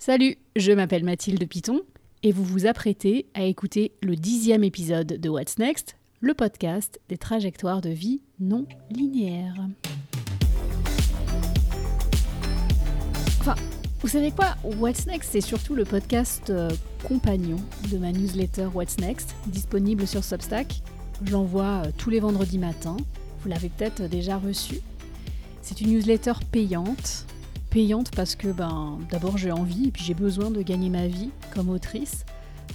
Salut, je m'appelle Mathilde Piton et vous vous apprêtez à écouter le dixième épisode de What's Next, le podcast des trajectoires de vie non linéaires. Enfin, vous savez quoi What's Next, c'est surtout le podcast euh, compagnon de ma newsletter What's Next, disponible sur Substack. J'envoie euh, tous les vendredis matins. Vous l'avez peut-être déjà reçu. C'est une newsletter payante parce que ben, d'abord j'ai envie et puis j'ai besoin de gagner ma vie comme autrice.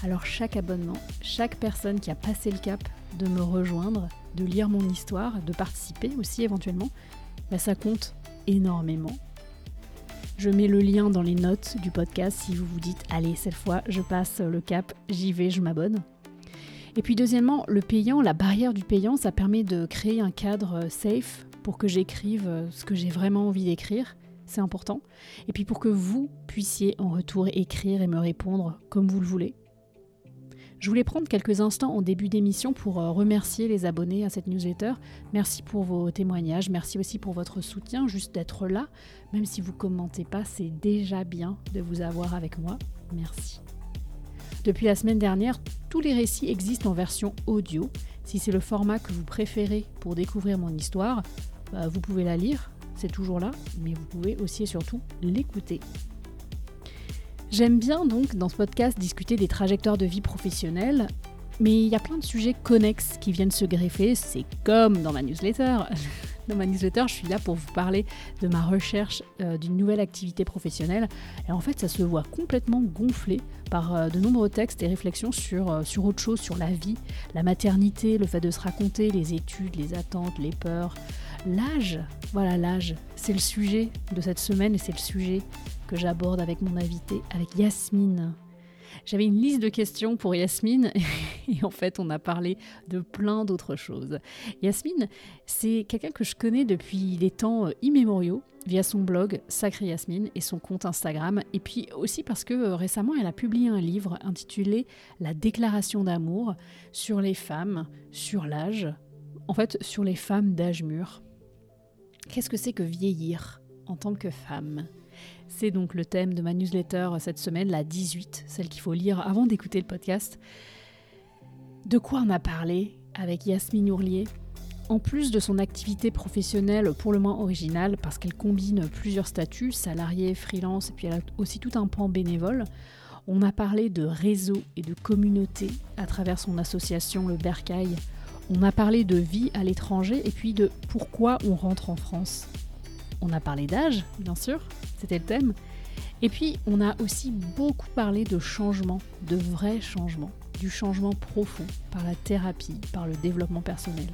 Alors chaque abonnement, chaque personne qui a passé le cap de me rejoindre, de lire mon histoire, de participer aussi éventuellement, ben, ça compte énormément. Je mets le lien dans les notes du podcast si vous vous dites allez cette fois je passe le cap, j'y vais, je m'abonne. Et puis deuxièmement, le payant, la barrière du payant, ça permet de créer un cadre safe pour que j'écrive ce que j'ai vraiment envie d'écrire important. Et puis pour que vous puissiez en retour écrire et me répondre comme vous le voulez. Je voulais prendre quelques instants en début d'émission pour euh, remercier les abonnés à cette newsletter. Merci pour vos témoignages, merci aussi pour votre soutien, juste d'être là. Même si vous commentez pas, c'est déjà bien de vous avoir avec moi. Merci. Depuis la semaine dernière, tous les récits existent en version audio. Si c'est le format que vous préférez pour découvrir mon histoire, bah, vous pouvez la lire c'est toujours là, mais vous pouvez aussi et surtout l'écouter. J'aime bien donc dans ce podcast discuter des trajectoires de vie professionnelles, mais il y a plein de sujets connexes qui viennent se greffer, c'est comme dans ma newsletter. Dans ma newsletter, je suis là pour vous parler de ma recherche euh, d'une nouvelle activité professionnelle. Et en fait, ça se voit complètement gonflé par euh, de nombreux textes et réflexions sur, euh, sur autre chose, sur la vie, la maternité, le fait de se raconter, les études, les attentes, les peurs, L'âge, voilà l'âge, c'est le sujet de cette semaine et c'est le sujet que j'aborde avec mon invité, avec Yasmine. J'avais une liste de questions pour Yasmine et en fait on a parlé de plein d'autres choses. Yasmine, c'est quelqu'un que je connais depuis des temps immémoriaux via son blog Sacré Yasmine et son compte Instagram et puis aussi parce que euh, récemment elle a publié un livre intitulé La déclaration d'amour sur les femmes, sur l'âge, en fait sur les femmes d'âge mûr. Qu'est-ce que c'est que vieillir en tant que femme? C'est donc le thème de ma newsletter cette semaine, la 18, celle qu'il faut lire avant d'écouter le podcast. De quoi on a parlé avec Yasmine Ourlier? En plus de son activité professionnelle pour le moins originale, parce qu'elle combine plusieurs statuts, salarié, freelance, et puis elle a aussi tout un pan bénévole, on a parlé de réseau et de communauté à travers son association Le Bercail, on a parlé de vie à l'étranger et puis de pourquoi on rentre en France. On a parlé d'âge, bien sûr, c'était le thème. Et puis on a aussi beaucoup parlé de changement, de vrais changements, du changement profond par la thérapie, par le développement personnel.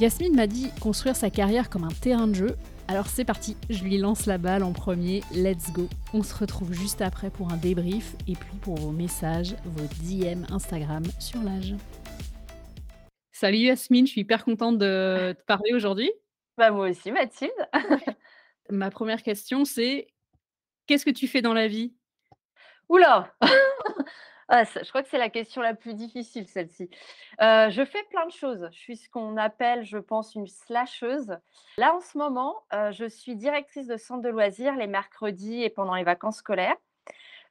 Yasmine m'a dit construire sa carrière comme un terrain de jeu. Alors c'est parti, je lui lance la balle en premier, let's go. On se retrouve juste après pour un débrief et puis pour vos messages, vos DM Instagram sur l'âge. Salut Yasmine, je suis hyper contente de te parler aujourd'hui. Bah, moi aussi Mathilde. Ma première question, c'est qu'est-ce que tu fais dans la vie? Oula Ah je crois que c'est la question la plus difficile celle-ci. Heu, je fais plein de choses. Je suis ce qu'on appelle, je pense, une slasheuse. Là, en ce moment, heu, je suis directrice de centre de loisirs les mercredis et pendant les vacances scolaires.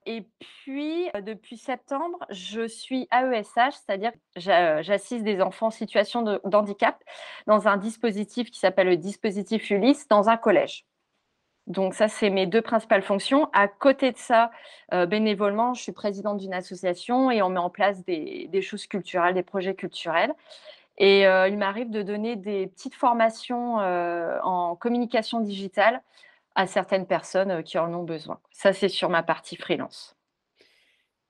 Et puis, depuis septembre, je suis AESH, c'est-à-dire j'assiste des enfants en situation d'handicap dans un dispositif qui s'appelle le dispositif Ulysse dans un collège. Donc ça, c'est mes deux principales fonctions. À côté de ça, bénévolement, je suis présidente d'une association et on met en place des, des choses culturelles, des projets culturels. Et il m'arrive de donner des petites formations en communication digitale à certaines personnes qui en ont besoin. Ça, c'est sur ma partie freelance.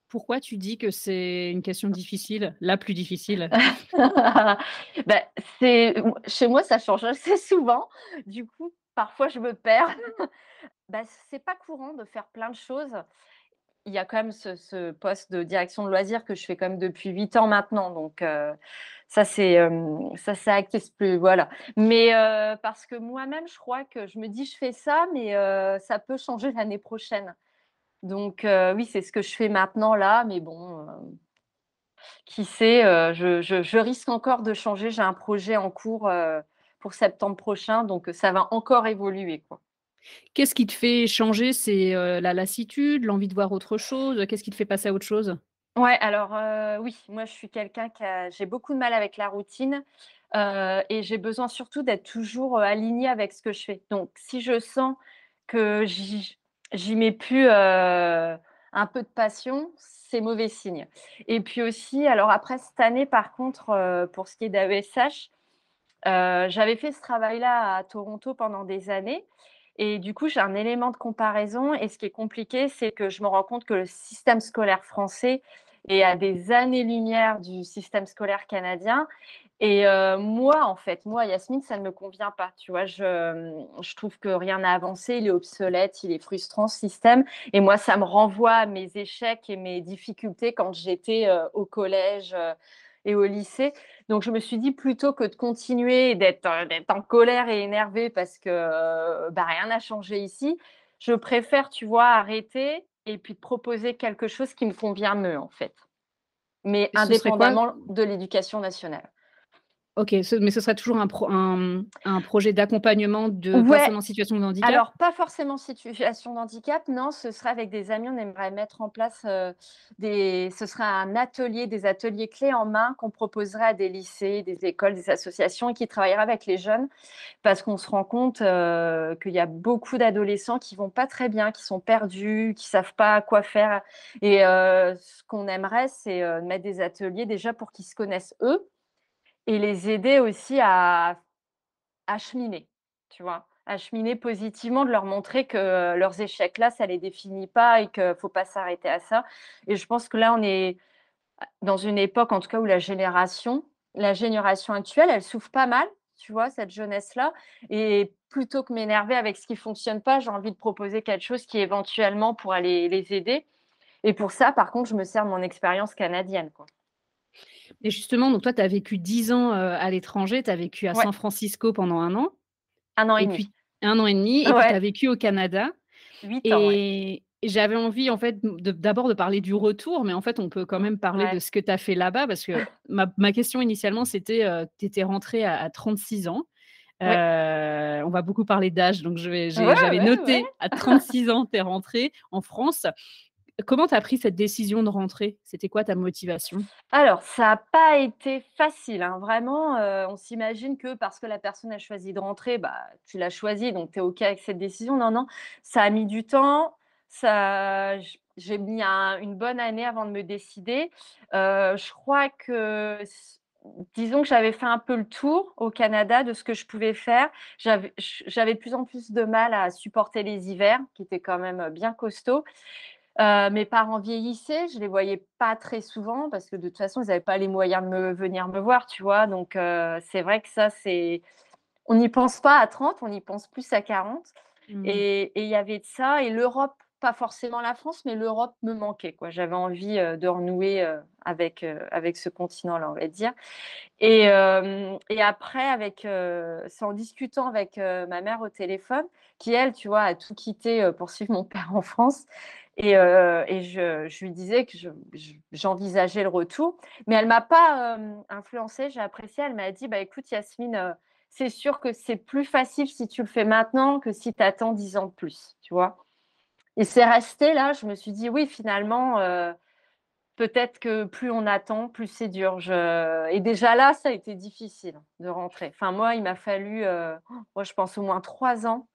Pourquoi tu dis que c'est une question difficile, la plus difficile? Bah, c'est chez moi, ça change assez souvent. Du coup, parfois, je me perds. Bah, c'est pas courant de faire plein de choses il y a quand même ce, poste de direction de loisirs que je fais quand même depuis huit ans maintenant. Donc, euh, ça, c'est ça, ça acté plus. Voilà. Mais euh, parce que moi-même, je crois que je me dis, je fais ça, mais euh, ça peut changer l'année prochaine. Donc, oui, c'est ce que je fais maintenant là. Mais bon, qui sait, je, je, risque encore de changer. J'ai un projet en cours pour septembre prochain. Donc, ça va encore évoluer. Quoi. Qu'est-ce qui te fait changer? C'est, la lassitude, l'envie de voir autre chose? Qu'est-ce qui te fait passer à autre chose? Ouais, alors, oui, moi je suis quelqu'un qui a j'ai beaucoup de mal avec la routine, et j'ai besoin surtout d'être toujours, alignée avec ce que je fais. Donc si je sens que j'y mets plus, un peu de passion, c'est mauvais signe et puis aussi alors après cette année par contre, pour ce qui est d'AESH, j'avais fait ce travail-là à Toronto pendant des années et du coup, j'ai un élément de comparaison et ce qui est compliqué, c'est que je me rends compte que le système scolaire français est à des années-lumière du système scolaire canadien et heu, moi, en fait, moi, Yasmine, ça ne me convient pas, tu vois? Je, mmh, je trouve que rien n'a avancé, il est obsolète, il est frustrant ce système et moi, ça me renvoie à mes échecs et mes difficultés quand j'étais, heu, au collège, heu et au lycée. Donc je me suis dit plutôt que de continuer et d'être, en colère et énervée parce que, heu, bah, rien n'a changé ici, je préfère, tu vois, arrêter et puis te proposer quelque chose qui me convient mieux, en fait, mais indépendamment de l'éducation nationale. OK, ce mais ce serait toujours un pro un, un projet d'accompagnement de Ouais, personnes en situation de handicap? alors pas forcément situation de handicap, non, ce serait avec des amis, on aimerait mettre en place, heu, des ce serait un atelier, des ateliers clés en main qu'on proposerait à des lycées, des écoles, des associations et qui travailleraient avec les jeunes. Parce qu'on se rend compte, heu, qu'il y a beaucoup d'adolescents qui vont pas très bien, qui sont perdus, qui savent pas quoi faire et heu, ce qu'on aimerait, c'est, mettre des ateliers déjà pour qu'ils se connaissent eux et les aider aussi à à cheminer, tu vois? À cheminer positivement, de leur montrer que leurs échecs là, ça les définit pas et qu'il faut pas s'arrêter à ça et je pense que là, on est dans une époque, en tout cas, où la génération la génération actuelle, elle souffre pas mal, tu vois, cette jeunesse-là et plutôt que m'énerver avec ce qui fonctionne pas, j'ai envie de proposer quelque chose qui éventuellement pourra les les aider et pour ça, par contre, je me sers de mon expérience canadienne, quoi. Et justement, donc toi, tu as vécu 10 ans, heu, à l'étranger, tu as vécu à Ouais, San Francisco pendant un an un an et et demi. puis 1 an et demi et puis tu Ouais, as vécu au Canada 8 ans, ouais. et j'avais envie en fait d'abord de parler du retour, mais en fait, on peut quand même parler de Ouais, ce que tu as fait là-bas parce que ma ma question initialement, c'était, heu, tu étais rentrée à à 36 ans. Ouais. on va beaucoup parler d'âge, donc Ouais, j'avais ouais, ouais. noté à 36 ans, tu es rentrée en France. Comment tu as pris cette décision de rentrer? C'était quoi ta motivation? Alors, ça a pas été facile, hein, vraiment, heu, on s'imagine que parce que la personne a choisi de rentrer, bah, tu l'as choisi, donc tu es OK avec cette décision. Non, non, ça a mis du temps, ça j'ai mis un une bonne année avant de me décider. Heu, je crois que disons que j'avais fait un peu le tour au Canada de ce que je pouvais faire. J'avais de plus en plus de mal à supporter les hivers qui étaient quand même, bien costauds Heu, mes parents vieillissaient, je les voyais pas très souvent parce que de toute façon, ils avaient pas les moyens de me venir me voir, tu vois? Donc heu, c'est vrai que ça, c'est on n'y pense pas à 30, on y pense plus à 40 Mmh. et il y avait de ça et l'Europe, pas forcément la France, mais l'Europe me manquait, quoi. J'avais envie, heu, de renouer, avec, avec ce continent-là, on va dire et et après avec, c'est en discutant avec, ma mère au téléphone qui elle, tu vois, a tout quitté, pour suivre mon père en France et et je lui disais que je je j'envisageais le retour, mais elle m'a pas, hem, influencée, j'ai apprécié. Elle m'a dit: «Bah, écoute Yasmine, heu, c'est sûr que c'est plus facile si tu le fais maintenant que si tu attends 10 ans de plus», tu vois? Et c'est resté là, je me suis dit: «Oui, finalement, heu, Peut-être que plus on attend, plus c'est dur. Et déjà là, ça a été difficile de rentrer. Enfin moi, il m'a fallu, heu, moi je pense au moins 3 ans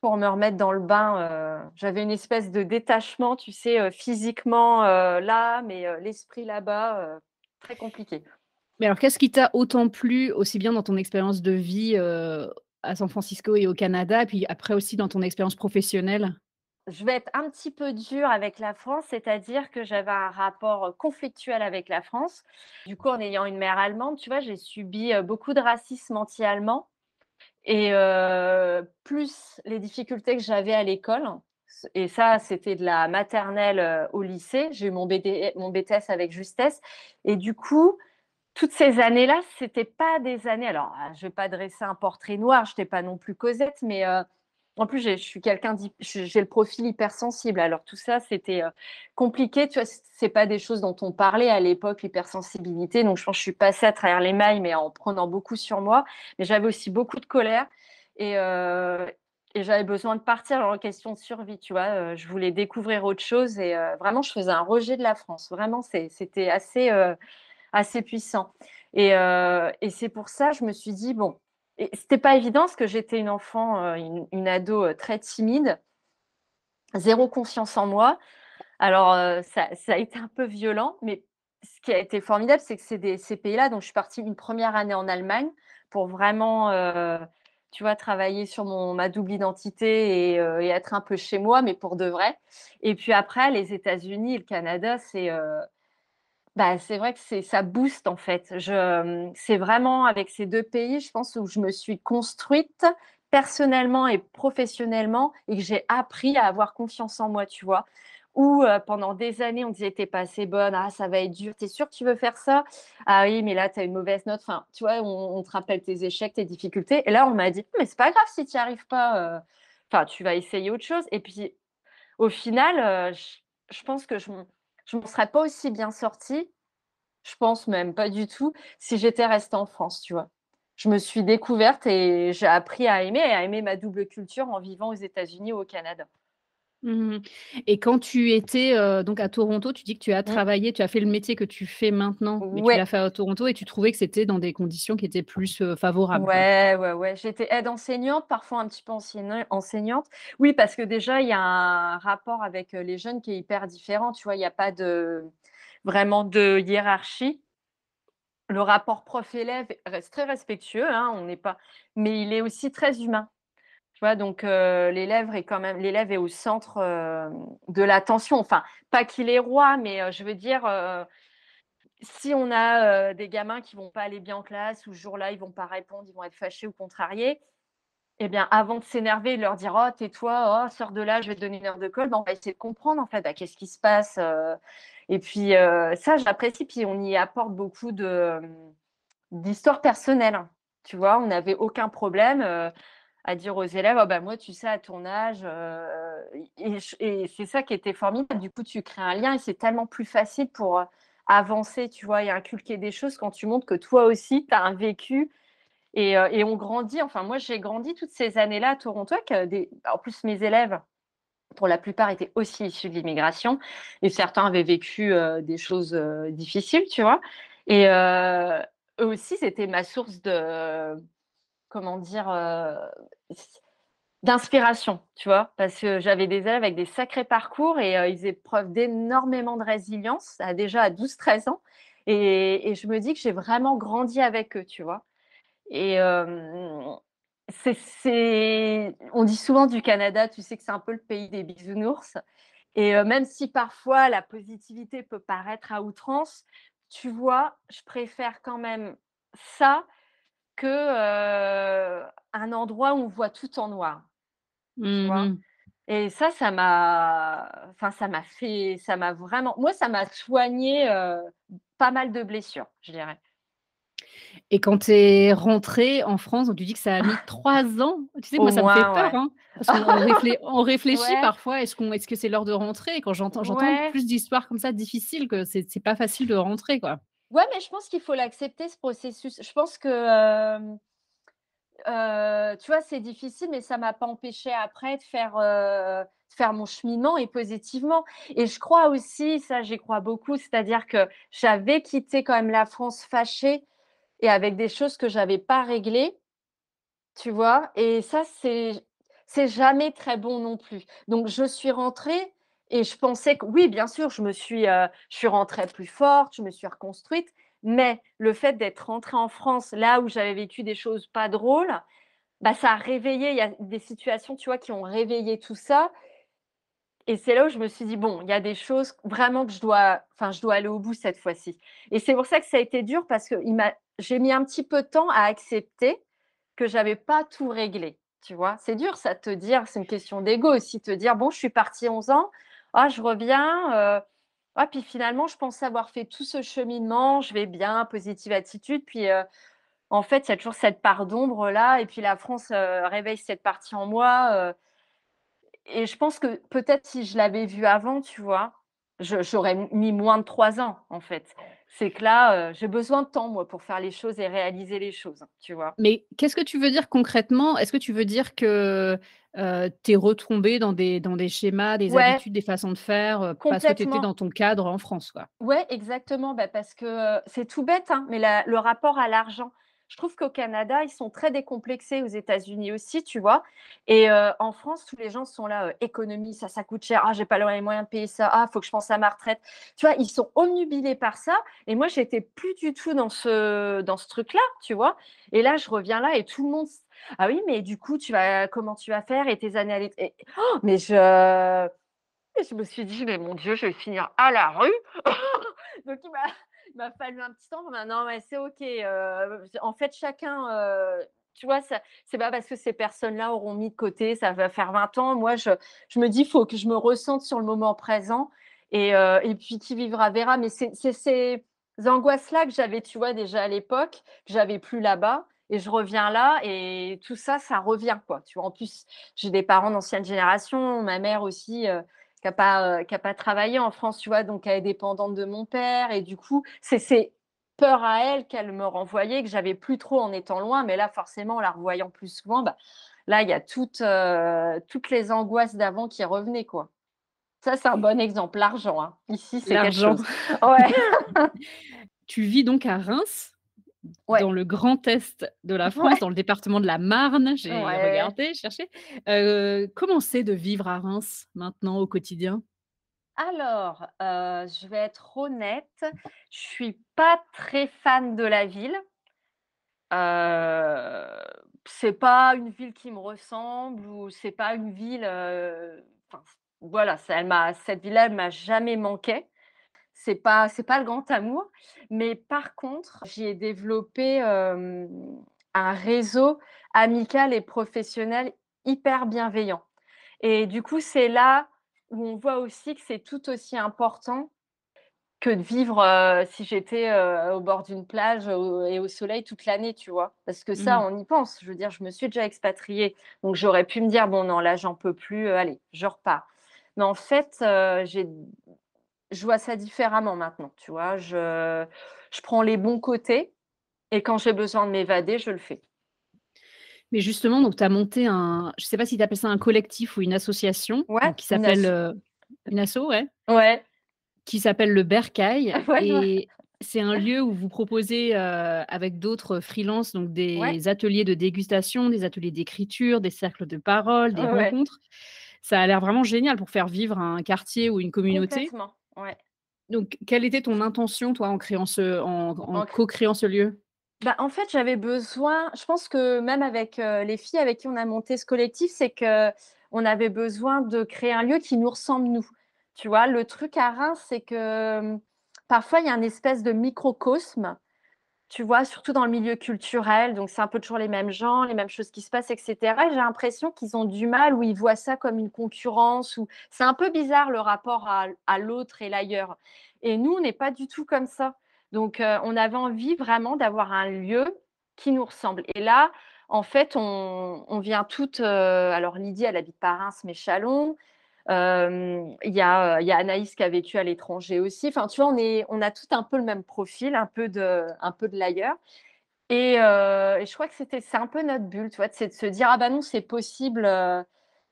pour me remettre dans le bain, heu, j'avais une espèce de détachement, tu sais, heu, physiquement, heu, là, mais l'esprit là-bas, très compliqué. Mais alors, qu'est-ce qui t'a autant plu, aussi bien dans ton expérience de vie, à San Francisco et au Canada, et puis après aussi dans ton expérience professionnelle? Je vais être un petit peu dure avec la France, c'est-à-dire que j'avais un rapport, conflictuel avec la France. Du coup, en ayant une mère allemande, tu vois, j'ai subi, beaucoup de racisme anti-allemand Et plus les difficultés que j'avais à l'école et ça, c'était de la maternelle, au lycée. J'ai eu mon BD mon BTS avec justesse et du coup, toutes ces années-là, c'était pas des années alors, ah, je vais pas dresser un portrait noir, je n'étais pas non plus Cosette, mais en plus, je suis quelqu'un j'ai le profil hypersensible. Alors tout ça, c'était, heu, compliqué, tu vois? C'est pas des choses dont on parlait à l'époque, l'hypersensibilité, donc je pense que je suis passée à travers les mailles, mais en prenant beaucoup sur moi. Mais j'avais aussi beaucoup de colère et et j'avais besoin de partir en question de survie, tu vois? Heu, je voulais découvrir autre chose et vraiment je faisais un rejet de la France. Vraiment, c'était assez, assez puissant et et c'est pour ça, je me suis dit: «Bon» et c'était pas évident parce que j'étais une enfant, heu, une ado, heu, très timide, zéro confiance en moi. Alors, heu, ça a été un peu violent, mais ce qui a été formidable, c'est que c'est des ces pays-là. Donc je suis partie une première année en Allemagne pour vraiment, tu vois, travailler sur mon ma double identité et être un peu chez moi, mais pour de vrai. Et puis après les États-Unis et le Canada, c'est, bah, c'est vrai que c'est ça booste en fait. Je, c'est vraiment avec ces 2 pays, je pense, où je me suis construite personnellement et professionnellement et que j'ai appris à avoir confiance en moi, tu vois? Où, pendant des années, on disait: «Tu pas assez bonne, ah ça va être dur, tu es sûre que tu veux faire ça? Ah oui, mais là tu as une mauvaise note». Enfin, tu vois, on te rappelle tes échecs, tes difficultés et là on m'a dit: «Mais c'est pas grave si tu y arrives pas, heu, enfin tu vas essayer autre chose» et puis au final, je je pense que je je m'en serais pas aussi bien sortie je pense même pas du tout, si j'étais restée en France, tu vois? Je me suis découverte et j'ai appris à aimer, à aimer ma double culture en vivant aux États-Unis ou au Canada. Mmh et quand tu étais, donc à Toronto, tu dis que tu as Mmh. travaillé, tu as fait le métier que tu fais maintenant, mais tu l'as fait à Toronto et tu trouvais que c'était dans des conditions qui étaient plus, favorables, quoi? ouais, ouais, ouais. J'étais aide enseignante, parfois un petit peu enseignant enseignante. Oui, parce que déjà, il y a un rapport avec, les jeunes qui est hyper différent, tu vois? Il y a pas de vraiment de hiérarchie. Le rapport prof-élève reste très respectueux, hein, on n'est pas mais il est aussi très humain. Tu vois? Donc heu, l'élève est quand même l'élève est au centre, hem, de l'attention. Enfin, pas qu'il est roi, mais heu, je veux dire, si on a, des gamins qui vont pas aller bien en classe ou ce jour-là, ils vont pas répondre, ils vont être fâchés ou contrariés et bien, avant de s'énerver et de leur dire: «Oh tais-toi, oh sors de là, je vais te donner une heure de colle», ben, on va essayer de comprendre en fait, bah, qu'est-ce qui se passe, et puis, ça j'apprécie, puis on y apporte beaucoup de, d'histoires personnelles. Tu vois? On n'avait aucun problème, à dire aux élèves: «Ah bah, moi, tu sais, à ton âge», heu et c'est ça qui était formidable. Du coup, tu crées un lien et c'est tellement plus facile pour, heu, avancer, tu vois? Et inculquer des choses quand tu montres que toi aussi, tu as un vécu et heu et on grandit. Enfin, moi, j'ai grandi toutes ces années-là à Toronto en plus, mes élèves, pour la plupart, étaient aussi issus de l'immigration et certains avaient vécu, des choses, difficiles, tu vois? Et eux aussi, c'était ma source de comment dire? D'inspiration, tu vois? Parce que j'avais des élèves avec des sacrés parcours et ils faisaient preuve d'énormément de résilience, à déjà à 12-13 ans et je me dis que j'ai vraiment grandi avec eux, tu vois? Et c'est on dit souvent du Canada, tu sais, que c'est un peu le pays des bisounours et même si parfois la positivité peut paraître à outrance, tu vois? Je préfère quand même ça que, un endroit où on voit tout en noir, tu Mmh vois? Et ça, ça m'a enfin, ça m'a fait ça m'a vraiment moi, ça m'a soigné, pas mal de blessures, je dirais. et quand tu es rentrée en France, donc tu dis que ça a mis 3 ans? Tu sais Au moi, ça me fait peur, ouais. hein, parce qu'on on réflé on réfléchit Ouais, parfois, est-ce qu'on est-ce que c'est l'heure de rentrer? Quand j'entends j'entends ouais, plus d'histoires comme ça difficiles que c'est pas facile de rentrer, quoi. Ouais, mais je pense qu'il faut l'accepter ce processus. Je pense que, tu vois, c'est difficile, mais ça m'a pas empêché après de faire, faire mon cheminement et positivement et je crois aussi, ça j'y crois beaucoup, c'est-à-dire que j'avais quitté quand même la France fâchée et avec des choses que j'avais pas réglées Tu vois? Et ça, c'est jamais très bon non plus. Donc je suis rentrée et je pensais que oui, bien sûr, je me suis, heu, je suis rentrée plus forte, je me suis reconstruite, mais le fait d'être rentrée en France, là où j'avais vécu des choses pas drôles, bah, ça a réveillé il y a des situations, tu vois, qui ont réveillé tout ça et c'est là où je me suis dit: «Bon, il y a des choses vraiment que je dois enfin, je dois aller au bout cette fois-ci» et c'est pour ça que ça a été dur parce que j'ai mis un petit peu de temps à accepter que j'avais pas tout réglé, tu vois? C'est dur ça te dire c'est une question d'ego aussi, te dire: «Bon, je suis partie 11 ans, ah je reviens, heu, ah puis finalement je pensais avoir fait tout ce cheminement, je vais bien, positive attitude, puis, heu, en fait, il y a toujours cette part d'ombre là et puis la France, heu, réveille cette partie en moi, heu» et je pense que peut-être si je l'avais vu avant, tu vois? J'aurais mis moins de 3 ans, en fait. C'est que là, j'ai besoin de temps moi pour faire les choses et réaliser les choses, tu vois? Mais qu'est-ce que tu veux dire concrètement? Est-ce que tu veux dire que, heu, tu es retombée dans des dans des schémas, des Ouais. habitudes, des façons de faire, heu, parce que tu étais dans ton cadre en France, quoi? Ouais, exactement, bah, parce que, heu, c'est tout bête, hein, mais la le rapport à l'argent, je trouve qu'au Canada, ils sont très décomplexés, aux États-Unis aussi, tu vois? Et heu, en France, tous les gens sont là, heu: «Économie, ça, ça coûte cher. Ah, j'ai pas les moyens de payer ça. Ah, faut que je pense à ma retraite». Tu vois? Ils sont obnubilés par ça et moi, j'étais plus du tout dans ce dans ce truc-là, tu vois? Et là, je reviens là et tout le monde «Ah oui, mais du coup, tu vas comment tu vas faire et tes années à l'ét» et mais je je me suis dit: «Mais mon Dieu, je vais finir à la rue». Donc il m'a m'a fallu un petit temps «Non, mais c'est OK, heu, en fait, chacun, heu» tu vois? C'est pas parce que ces personnes-là auront mis de côté, ça va faire 20 ans. Moi, je je me dis: «Il faut que je me ressente sur le moment présent et heu et puis qui vivra verra». Mais c'est ces angoisses-là que j'avais, tu vois, déjà à l'époque, que j'avais plus là-bas et je reviens là et tout ça, ça revient, quoi, tu vois? En plus, j'ai des parents d'ancienne génération, ma mère aussi, qui a pas, heu, qui a pas travaillé en France, tu vois? Donc elle est dépendante de mon père et du coup, c'est ces peurs à elle qu'elle me renvoyait, que j'avais plus trop en étant loin. Mais là, forcément, en la revoyant plus souvent, bah, là, il y a toutes, heu, toutes les angoisses d'avant qui revenaient, quoi. Ça, c'est un bon exemple, l'argent, hein. Ici, c'est quelque L'argent. chose. Ouais. Tu vis donc à Reims, Ouais. dans le Grand Est de la France, Ouais. dans le département de la Marne, j'ai Ouais. regardé, cherché. Heu, comment c'est de vivre à Reims, maintenant, au quotidien? Alors, heu, je vais être honnête, je suis pas très fan de la ville. Heu, c'est pas une ville qui me ressemble ou c'est pas une ville, c voilà, ça elle m'a cette ville-là, elle m'a jamais manqué. C'est pas c'est pas le grand amour, mais par contre, j'y ai développé, un réseau amical et professionnel hyper bienveillant et du coup, c'est là où on voit aussi que c'est tout aussi important que de vivre, si j'étais, au bord d'une plage et au soleil toute l'année, tu vois? Parce que Mmh ça, mh. on y pense. Je veux dire, je me suis déjà expatriée, donc j'aurais pu me dire: «Bon, non, là, j'en peux plus, allez, je repars». Mais en fait, j'ai je vois ça différemment maintenant, tu vois? Je je prends les bons côtés et quand j'ai besoin de m'évader, je le fais. Mais justement, donc tu as monté un je sais pas si tu appelles ça un collectif ou une association, Ouais, donc qui une s'appelle, asso. heu une asso, ouais Ouais. qui s'appelle le Bercail Ouais, et c'est un lieu où vous proposez, heu, avec d'autres freelances, donc des ateliers de dégustation, des ateliers d'écriture, des cercles de parole, des rencontres. Ça a l'air vraiment génial pour faire vivre un quartier ou une communauté. Ouais. Donc, quelle était ton intention, toi, en créant ce en en En cr co-créant ce lieu? Bah, en fait, j'avais besoin je pense que même avec, les filles avec qui on a monté ce collectif, c'est qu'on avait besoin de créer un lieu qui nous ressemble, nous. Tu vois? Le truc à Reims, c'est que, parfois, il y a un espèce de microcosme, tu vois? Surtout dans le milieu culturel, donc c'est un peu toujours les mêmes gens, les mêmes choses qui se passent et cetera et j'ai l'impression qu'ils ont du mal ou ils voient ça comme une concurrence ou c'est un peu bizarre le rapport à à l'autre et l'ailleurs et nous, on n'est pas du tout comme ça. Donc heu, on avait envie vraiment d'avoir un lieu qui nous ressemble et là, en fait, on on vient toutes, heu alors Lydie, elle habite pas Reims mais Châlons. Il y a, y Anaïs qui a vécu à l'étranger aussi. Enfin, tu vois, on est on a toutes un peu le même profil, un peu de un peu de l'ailleurs et je crois que c'était c'est un peu notre bulle, tu vois? C'est de se dire: «Ah bah non, c'est possible,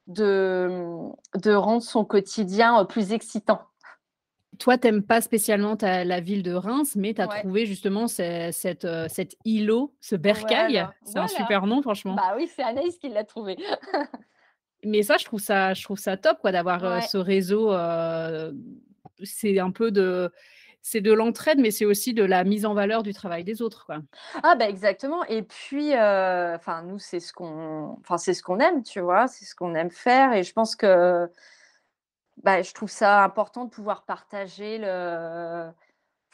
de, de rendre son quotidien, plus excitant». Toi, tu aimes pas spécialement ta la ville de Reims, mais tu as Ouais. trouvé justement ce cet, heu, cet îlot, ce bercail, Voilà, c'est un super nom franchement. Bah oui, c'est Anaïs qui l'a trouvé. Mais ça, je trouve ça je trouve ça top quoi d'avoir, Ouais. ce réseau, heu, c'est un peu de c'est de l'entraide, mais c'est aussi de la mise en valeur du travail des autres, quoi. Ah bah exactement et puis, heu, enfin nous, c'est ce qu'on enfin c'est ce qu'on aime, tu vois? C'est ce qu'on aime faire et je pense que bah, je trouve ça important de pouvoir partager le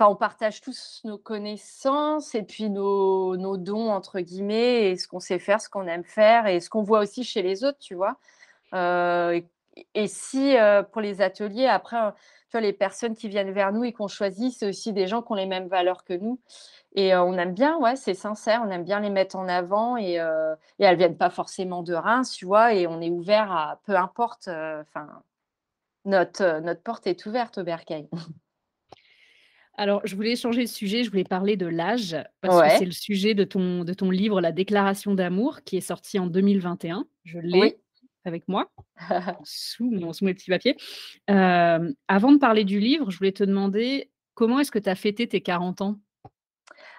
enfin, on partage tous nos connaissances et puis nos nos «dons» entre guillemets et ce qu'on sait faire, ce qu'on aime faire et ce qu'on voit aussi chez les autres, tu vois? Heu et si, heu, pour les ateliers après, heu, tu vois, les personnes qui viennent vers nous et qu'on choisit, c'est aussi des gens qui ont les mêmes valeurs que nous et on aime bien, ouais, c'est sincère, on aime bien les mettre en avant et elles viennent pas forcément de Reims, tu vois? Et on est ouvert à peu importe, enfin, notre, notre porte est ouverte au Bercail. Alors, je voulais changer de sujet, je voulais parler de l'âge parce que c'est le sujet de ton de ton livre «La déclaration d'amour» qui est sorti en 2021. Je Oui. l'ai. avec moi, sous, mon, sous mes petits papiers. Euh, avant de parler du livre, je voulais te demander comment est-ce que tu as fêté tes 40 ans?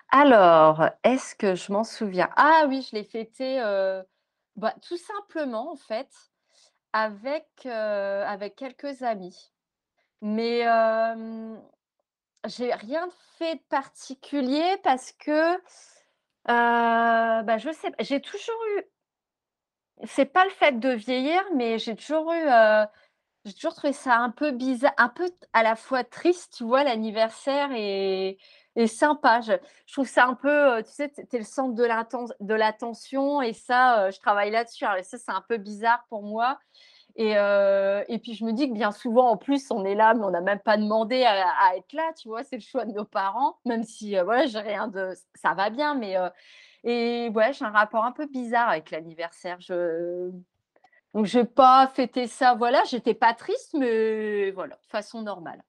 Alors, est-ce que je m'en souviens? Ah oui, je l'ai fêté euh, bah, tout simplement, en fait, avec, euh, avec quelques amis. Mais j'ai rien fait de particulier parce que, bah, je sais, j'ai toujours eu c'est pas le fait de vieillir, mais j'ai toujours eu, j'ai toujours trouvé ça un peu bizarre, un peu à la fois triste, tu vois, l'anniversaire et et sympa. Je trouve ça un peu, tu sais, tu es le centre de l'atten de l'attention et ça, je travaille là-dessus. Alors ça, c'est un peu bizarre pour moi et heu et puis je me dis que bien souvent, en plus, on est là, mais on n'a même pas demandé à à être là, tu vois? C'est le choix de nos parents, même si, heu, voilà, j'ai rien de ça va bien, mais heu et ouais, j'ai un rapport un peu bizarre avec l'anniversaire. Je donc j'ai pas fêté ça, voilà, j'étais pas triste, mais voilà, de façon normale.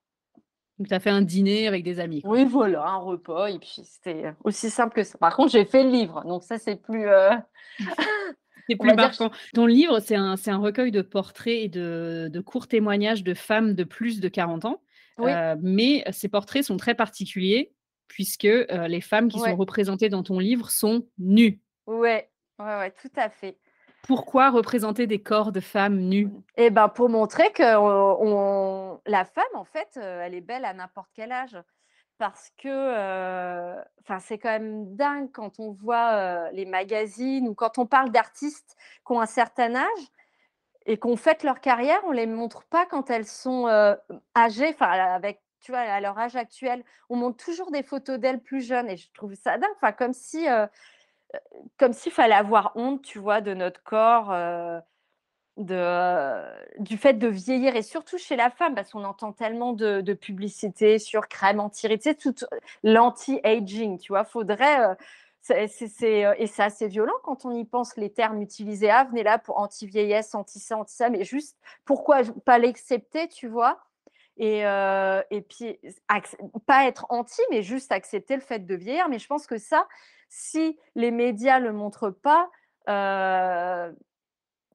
Donc tu as fait un dîner avec des amis, quoi. Oui, voilà, un repas et puis c'était, aussi simple que ça. Par contre, j'ai fait le livre, donc ça, c'est plus, C'est plus dire marquant. Ton livre, c'est un recueil de portraits et de de courts témoignages de femmes de plus de 40 ans, oui, heu, mais ces portraits sont très particuliers puisque, heu, les femmes qui sont représentées dans ton livre sont nues. ouais, ouais, ouais, tout à fait. Pourquoi représenter des corps de femmes nues? Et ben, pour montrer que, on la femme, en fait, elle est belle à n'importe quel âge. Parce que, enfin, c'est quand même dingue quand on voit, heu, les magazines ou quand on parle d'artistes qui ont un certain âge et qu'on fête leur carrière, on les montre pas quand elles sont, heu, âgées, enfin, avec tu vois, à leur âge actuel. On montre toujours des photos d'elles plus jeunes et je trouve ça dingue, enfin, comme si, heu, comme s'il fallait avoir honte, tu vois, de notre corps, heu, du fait de vieillir et surtout chez la femme, parce qu'on entend tellement de publicité sur crème anti-rides, tu sais, toute l'anti-aging, tu vois? Faudrait, heu, c'est et c'est assez violent quand on y pense, les termes utilisés. Ah, venez là pour anti-vieillesse, anti ça, anti ça, mais juste pourquoi pas l'accepter, tu vois? Et et puis pas être anti, mais juste accepter le fait de vieillir. Mais je pense que ça, si les médias le montrent pas,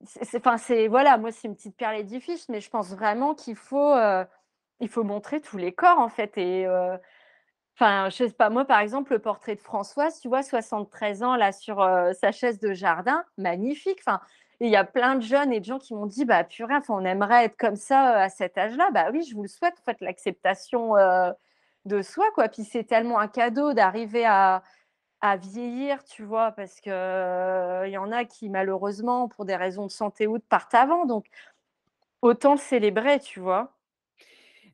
c'est enfin, c'est voilà, moi, c'est une petite pierre à l'édifice, mais je pense vraiment qu'il faut, heu, il faut montrer tous les corps, en fait et enfin, je sais pas, moi, par exemple, le portrait de Françoise, tu vois, 73 ans, là, sur, heu, sa chaise de jardin, magnifique, enfin il y a plein de jeunes et de gens qui m'ont dit: «Bah, purée, enfin, on aimerait être comme ça, à cet âge-là». Bah oui, je vous le souhaite, en fait, l'acceptation, de soi, quoi. Puis c'est tellement un cadeau d'arriver à à vieillir, tu vois? Parce que, il y en a qui malheureusement, pour des raisons de santé ou autres, partent avant, donc autant le célébrer, tu vois?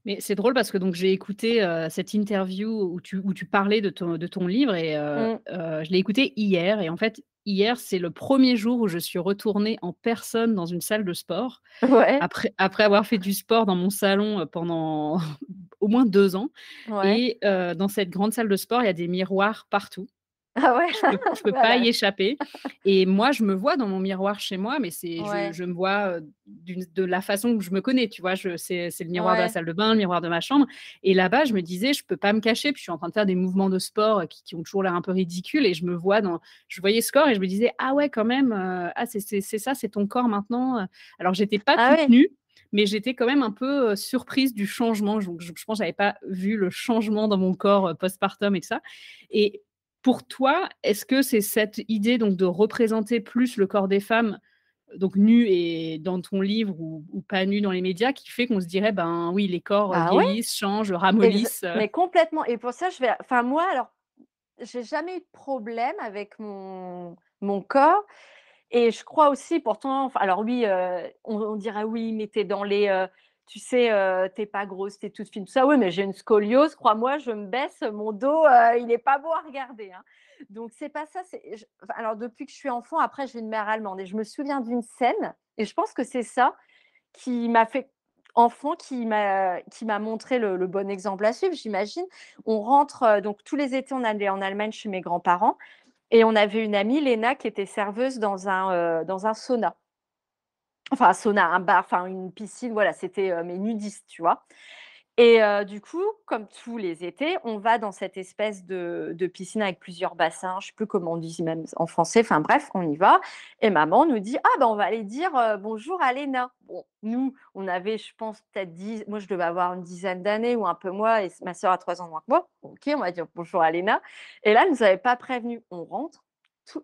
Mais c'est drôle parce que donc j'ai écouté, cette interview où tu où tu parlais de ton de ton livre et Mmh. je l'ai écouté hier et en fait, hier, c'est le premier jour où je suis retournée en personne dans une salle de sport Ouais, après après avoir fait du sport dans mon salon, pendant au moins 2 ans ouais. et dans cette grande salle de sport, il y a des miroirs partout. Ah ouais? Je peux je peux pas Voilà. y échapper et moi, je me vois dans mon miroir chez moi, mais c'est je Ouais, je me vois, de la façon que je me connais, tu vois? Je c'est le miroir de la salle de bain, le miroir de ma chambre et là-bas, je me disais: «Je peux pas me cacher», puis je suis en train de faire des mouvements de sport, qui qui ont toujours l'air un peu ridicules et je me vois dans je voyais ce corps et je me disais: «Ah ouais, quand même, ah c'est ça, c'est ton corps maintenant, heu». Alors j'étais pas Ah toute nue, mais j'étais quand même un peu, surprise du changement. Je je pense que j'avais pas vu le changement dans mon corps, postpartum et tout ça et pour toi, est-ce que c'est cette idée donc de représenter plus le corps des femmes, donc nues et dans ton livre ou ou pas nues dans les médias qui fait qu'on se dirait: «Ben, oui, les corps, ouais, vieillissent, changent, ramollissent», heu? mais complètement et pour ça, je vais enfin moi, alors, j'ai jamais eu de problème avec mon mon corps Et je crois aussi pourtant alors oui, heu, on on dirait: «Oui, mais tu es dans les, tu sais, heu, tu es pas grosse, tu es toute fine», tout ça. Oui, mais j'ai une scoliose, crois-moi, je me baisse, mon dos, heu, il est pas beau à regarder, hein. Donc c'est pas ça, alors depuis que je suis enfant, après j'ai une mère allemande et je me souviens d'une scène et je pense que c'est ça qui m'a fait enfant, qui m'a qui m'a montré le bon exemple à suivre, j'imagine. On rentre, heu, donc tous les étés, on allait en Allemagne chez mes grands-parents et on avait une amie, Léna, qui était serveuse dans un sauna. Enfin un sauna, un bar, enfin une piscine, voilà, c'était, heu, mais nudiste, tu vois? Et heu, du coup, comme tous les étés, on va dans cette espèce de piscine avec plusieurs bassins, je sais plus comment on dit même en français, enfin bref, on y va et maman nous dit: «Ah bah, on va aller dire, heu, bonjour à Léna». Bon, nous, on avait, je pense, peut-être 10 moi je devais avoir une dizaine d'années ou un peu moins et ma sœur a 3 ans moins que moi. OK, on va dire bonjour à Léna et là, elle nous avait pas prévenus. On rentre,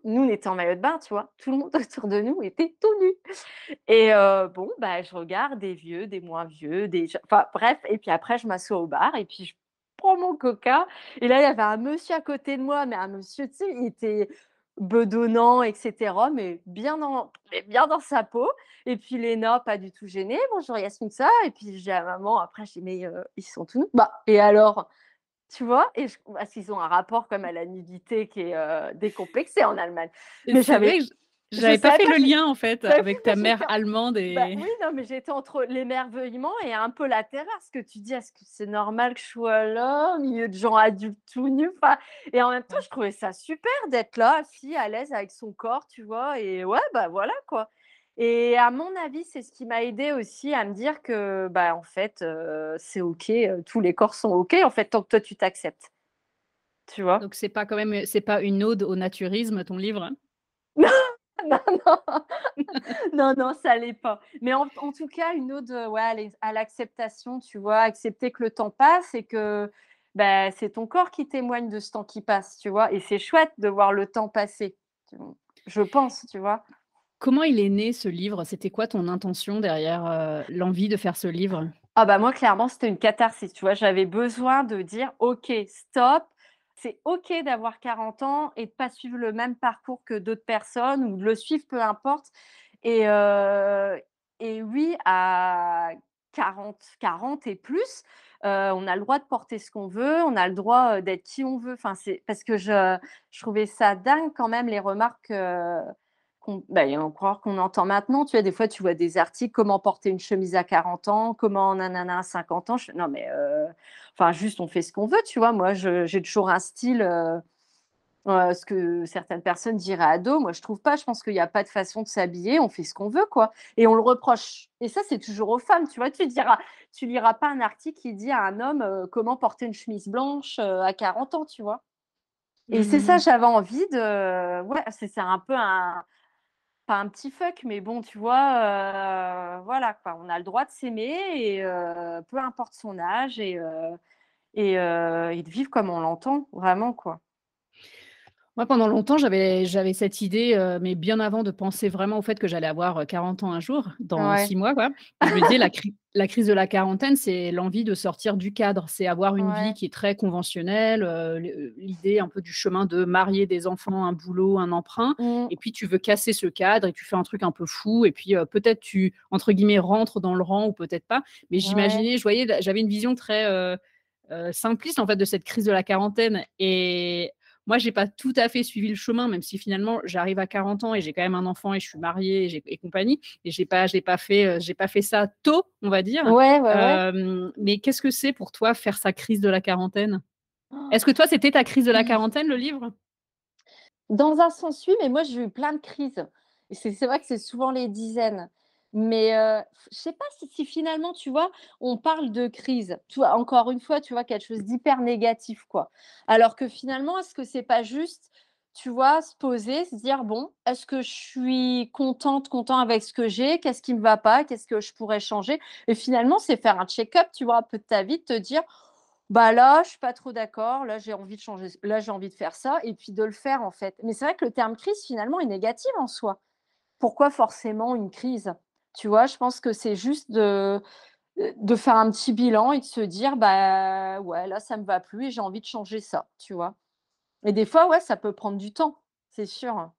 nous, on en maillot de bain, tu vois? Tout le monde autour de nous était tout nu. Et bon, bah, je regarde des vieux, des moins vieux, des enfin bref et puis après je m'assois au bar et puis je prends mon coca et là, il y avait un monsieur à côté de moi, mais un monsieur, tu sais, il était bedonnant et cetera, mais bien dans mais bien dans sa peau et puis Léna, pas du tout gênée: «Bonjour Yasmine, ça va?» et puis dis à maman après, je dis: «Mais ils sont tous nus?» «Bah et alors?» Tu vois? Et je parce qu'ils ont un rapport comme à la nudité qui est, heu, décomplexé en Allemagne. Et Mais j'avais j'avais pas fait pas, le lien en fait avec ta mère allemande bah, et oui, non, mais j'étais entre l'émerveillement et un peu la terreur, parce que tu dis: «Est-ce que c'est normal que je sois là, au milieu de gens adultes tout nus?» enfin et en même temps, je trouvais ça super d'être là, assis à l'aise avec son corps, tu vois? Et ouais, bah, voilà quoi. Et à mon avis, c'est ce qui m'a aidée aussi à me dire que, bah, en fait, c'est OK, tous les corps sont OK, en fait, tant que toi tu t'acceptes. Tu vois? donc c'est pas quand même, c'est pas une ode au naturisme ton livre? Non, non, non, non, ça l'est pas. Mais en en tout cas, une ode, ouais, à l'acceptation, tu vois? Accepter que le temps passe et que, bah, c'est ton corps qui témoigne de ce temps qui passe, tu vois? Et c'est chouette de voir le temps passer, je pense, tu vois? Comment il est né ce livre? C'était quoi ton intention derrière, heu, l'envie de faire ce livre? Ah bah, moi, clairement, c'était une catharsis, tu vois? J'avais besoin de dire: «OK, stop, c'est OK d'avoir 40 ans et de pas suivre le même parcours que d'autres personnes ou de le suivre, peu importe» et heu et oui, à 40-40 et plus, heu, on a le droit de porter ce qu'on veut, on a le droit, d'être qui on veut. Enfin, parce que je je trouvais ça dingue quand même les remarques, qu'on bah, qu'on entend maintenant, tu vois? Des fois, tu vois des articles: «Comment porter une chemise à 40 ans? Comment nanana à 50 ans?» je «Non mais enfin juste on fait ce qu'on veut», tu vois? Moi, j'ai toujours un style, heu heu, ce que certaines personnes diraient ado, moi je trouve pas. Je pense qu'il y a pas de façon de s'habiller, on fait ce qu'on veut, quoi et on le reproche et ça, c'est toujours aux femmes, tu vois? Tu diras tu liras pas un article qui dit à un homme, «Comment porter une chemise blanche, à 40 ans», tu vois? Et Mmh c'est ça, mh. j'avais envie de ouais, c'est un peu un un petit fuck, mais bon, tu vois, heu, voilà quoi, on a le droit de s'aimer et heu, peu importe son âge et heu et de vivre comme on l'entend, vraiment, quoi. Moi, pendant longtemps, j'avais j'avais cette idée, heu, mais bien avant de penser vraiment au fait que j'allais avoir, heu, 40 ans un jour, dans Ouais. 6 mois, quoi. Je me disais la cri la crise de la quarantaine, c'est l'envie de sortir du cadre. C'est avoir une vie qui est très conventionnelle, le l'idée un peu du chemin de marier, des enfants, un boulot, un emprunt Mmh. et puis tu veux casser ce cadre et tu fais un truc un peu fou et puis, peut-être tu, entre guillemets, «rentres dans le rang» ou peut-être pas. Mais Ouais. j'imaginais, je voyais j'avais une vision très, simpliste, en fait, de cette crise de la quarantaine et moi, j'ai pas tout à fait suivi le chemin, même si finalement j'arrive à 40 ans et j'ai quand même un enfant et je suis mariée et compagnie et j'ai pas j'ai pas fait, j'ai pas fait ça tôt, on va dire. Ouais, ouais, ouais. Hem, mais qu'est-ce que c'est pour toi faire sa crise de la quarantaine? Est-ce que toi, c'était ta crise de la quarantaine, le livre? Dans un sens, oui, mais moi, j'ai eu plein de crises c'est vrai que c'est souvent les dizaines. Mais, heu, je sais pas si finalement, tu vois, on parle de crise, encore une fois, tu vois, quelque chose d'hyper négatif, quoi. Alors que finalement, est-ce que c'est pas juste, tu vois, se poser, se dire: «Bon, est-ce que je suis contente, content avec ce que j'ai? Qu'est-ce qui me va pas? Qu'est-ce que je pourrais changer?» et finalement, c'est faire un check-up, tu vois, un peu de ta vie, te dire: «Bah, là, je suis pas trop d'accord, là, j'ai envie de changer là, j'ai envie de faire ça» et puis de le faire, en fait. Mais c'est vrai que le terme crise, finalement, est négatif en soi. Pourquoi forcément une crise? Tu vois? Je pense que c'est juste de, heu, de faire un petit bilan et de se dire: «Bah, ouais, là, ça me va plus et j'ai envie de changer ça», tu vois? Et des fois, ouais, ça peut prendre du temps, c'est sûr.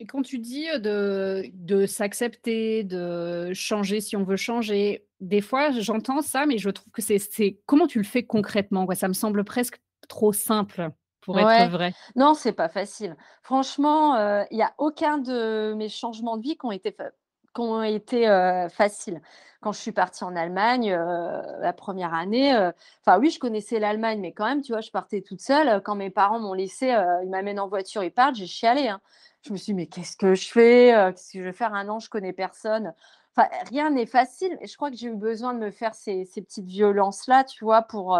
Et quand tu dis, de de s'accepter, de changer si on veut changer, des fois j'entends ça, mais je trouve que c'est comment tu le fais concrètement, quoi? Ça me semble presque trop simple pour être Ouais, vrai. non, c'est pas facile. Franchement, heu, il y a aucun de mes changements de vie qui ont été fa qui ont été, faciles. Quand je suis partie en Allemagne, la première année, enfin oui, je connaissais l'Allemagne, mais quand même, tu vois, je partais toute seule, quand mes parents m'ont laissée, heu, ils m'amènent en voiture, ils partent, j'ai chialé, hein. Je me suis dit: «Mais qu'est-ce que je fais? Qu'est-ce que je vais faire? Un an, je connais personne». enfin, rien n'est facile et je crois que j'ai eu besoin de me faire ces petites violences-là, tu vois? Pour,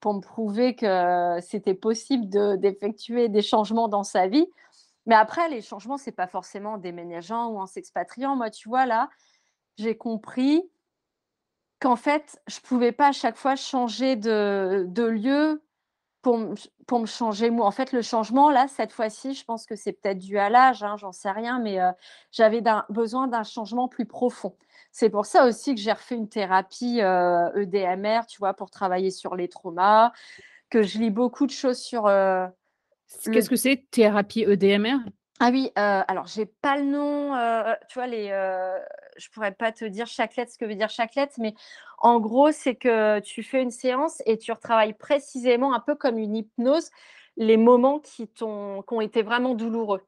pour me prouver que c'était possible de d'effectuer des changements dans sa vie. Mais après les changements, c'est pas forcément en déménageant ou en s'expatriant. Moi, tu vois, là, j'ai compris qu'en fait, je pouvais pas à chaque fois changer de lieu pour pour me changer. En fait, le changement là, cette fois-ci, je pense que c'est peut-être dû à l'âge, hein, j'en sais rien, mais heu, j'avais besoin d'un changement plus profond. C'est pour ça aussi que j'ai refait une thérapie, EDMR, tu vois? Pour travailler sur les traumas, que je lis beaucoup de choses sur, heu, C qu'est-ce que c'est thérapie EDMR? ah oui, heu, alors j'ai pas le nom, heu, tu vois les, heu, je pourrais pas te dire chaque lettre, ce que veut dire chaque lettre, mais en gros, c'est que tu fais une séance et tu retravailles précisément, un peu comme une hypnose, les moments qui t'ont qui ont été vraiment douloureux.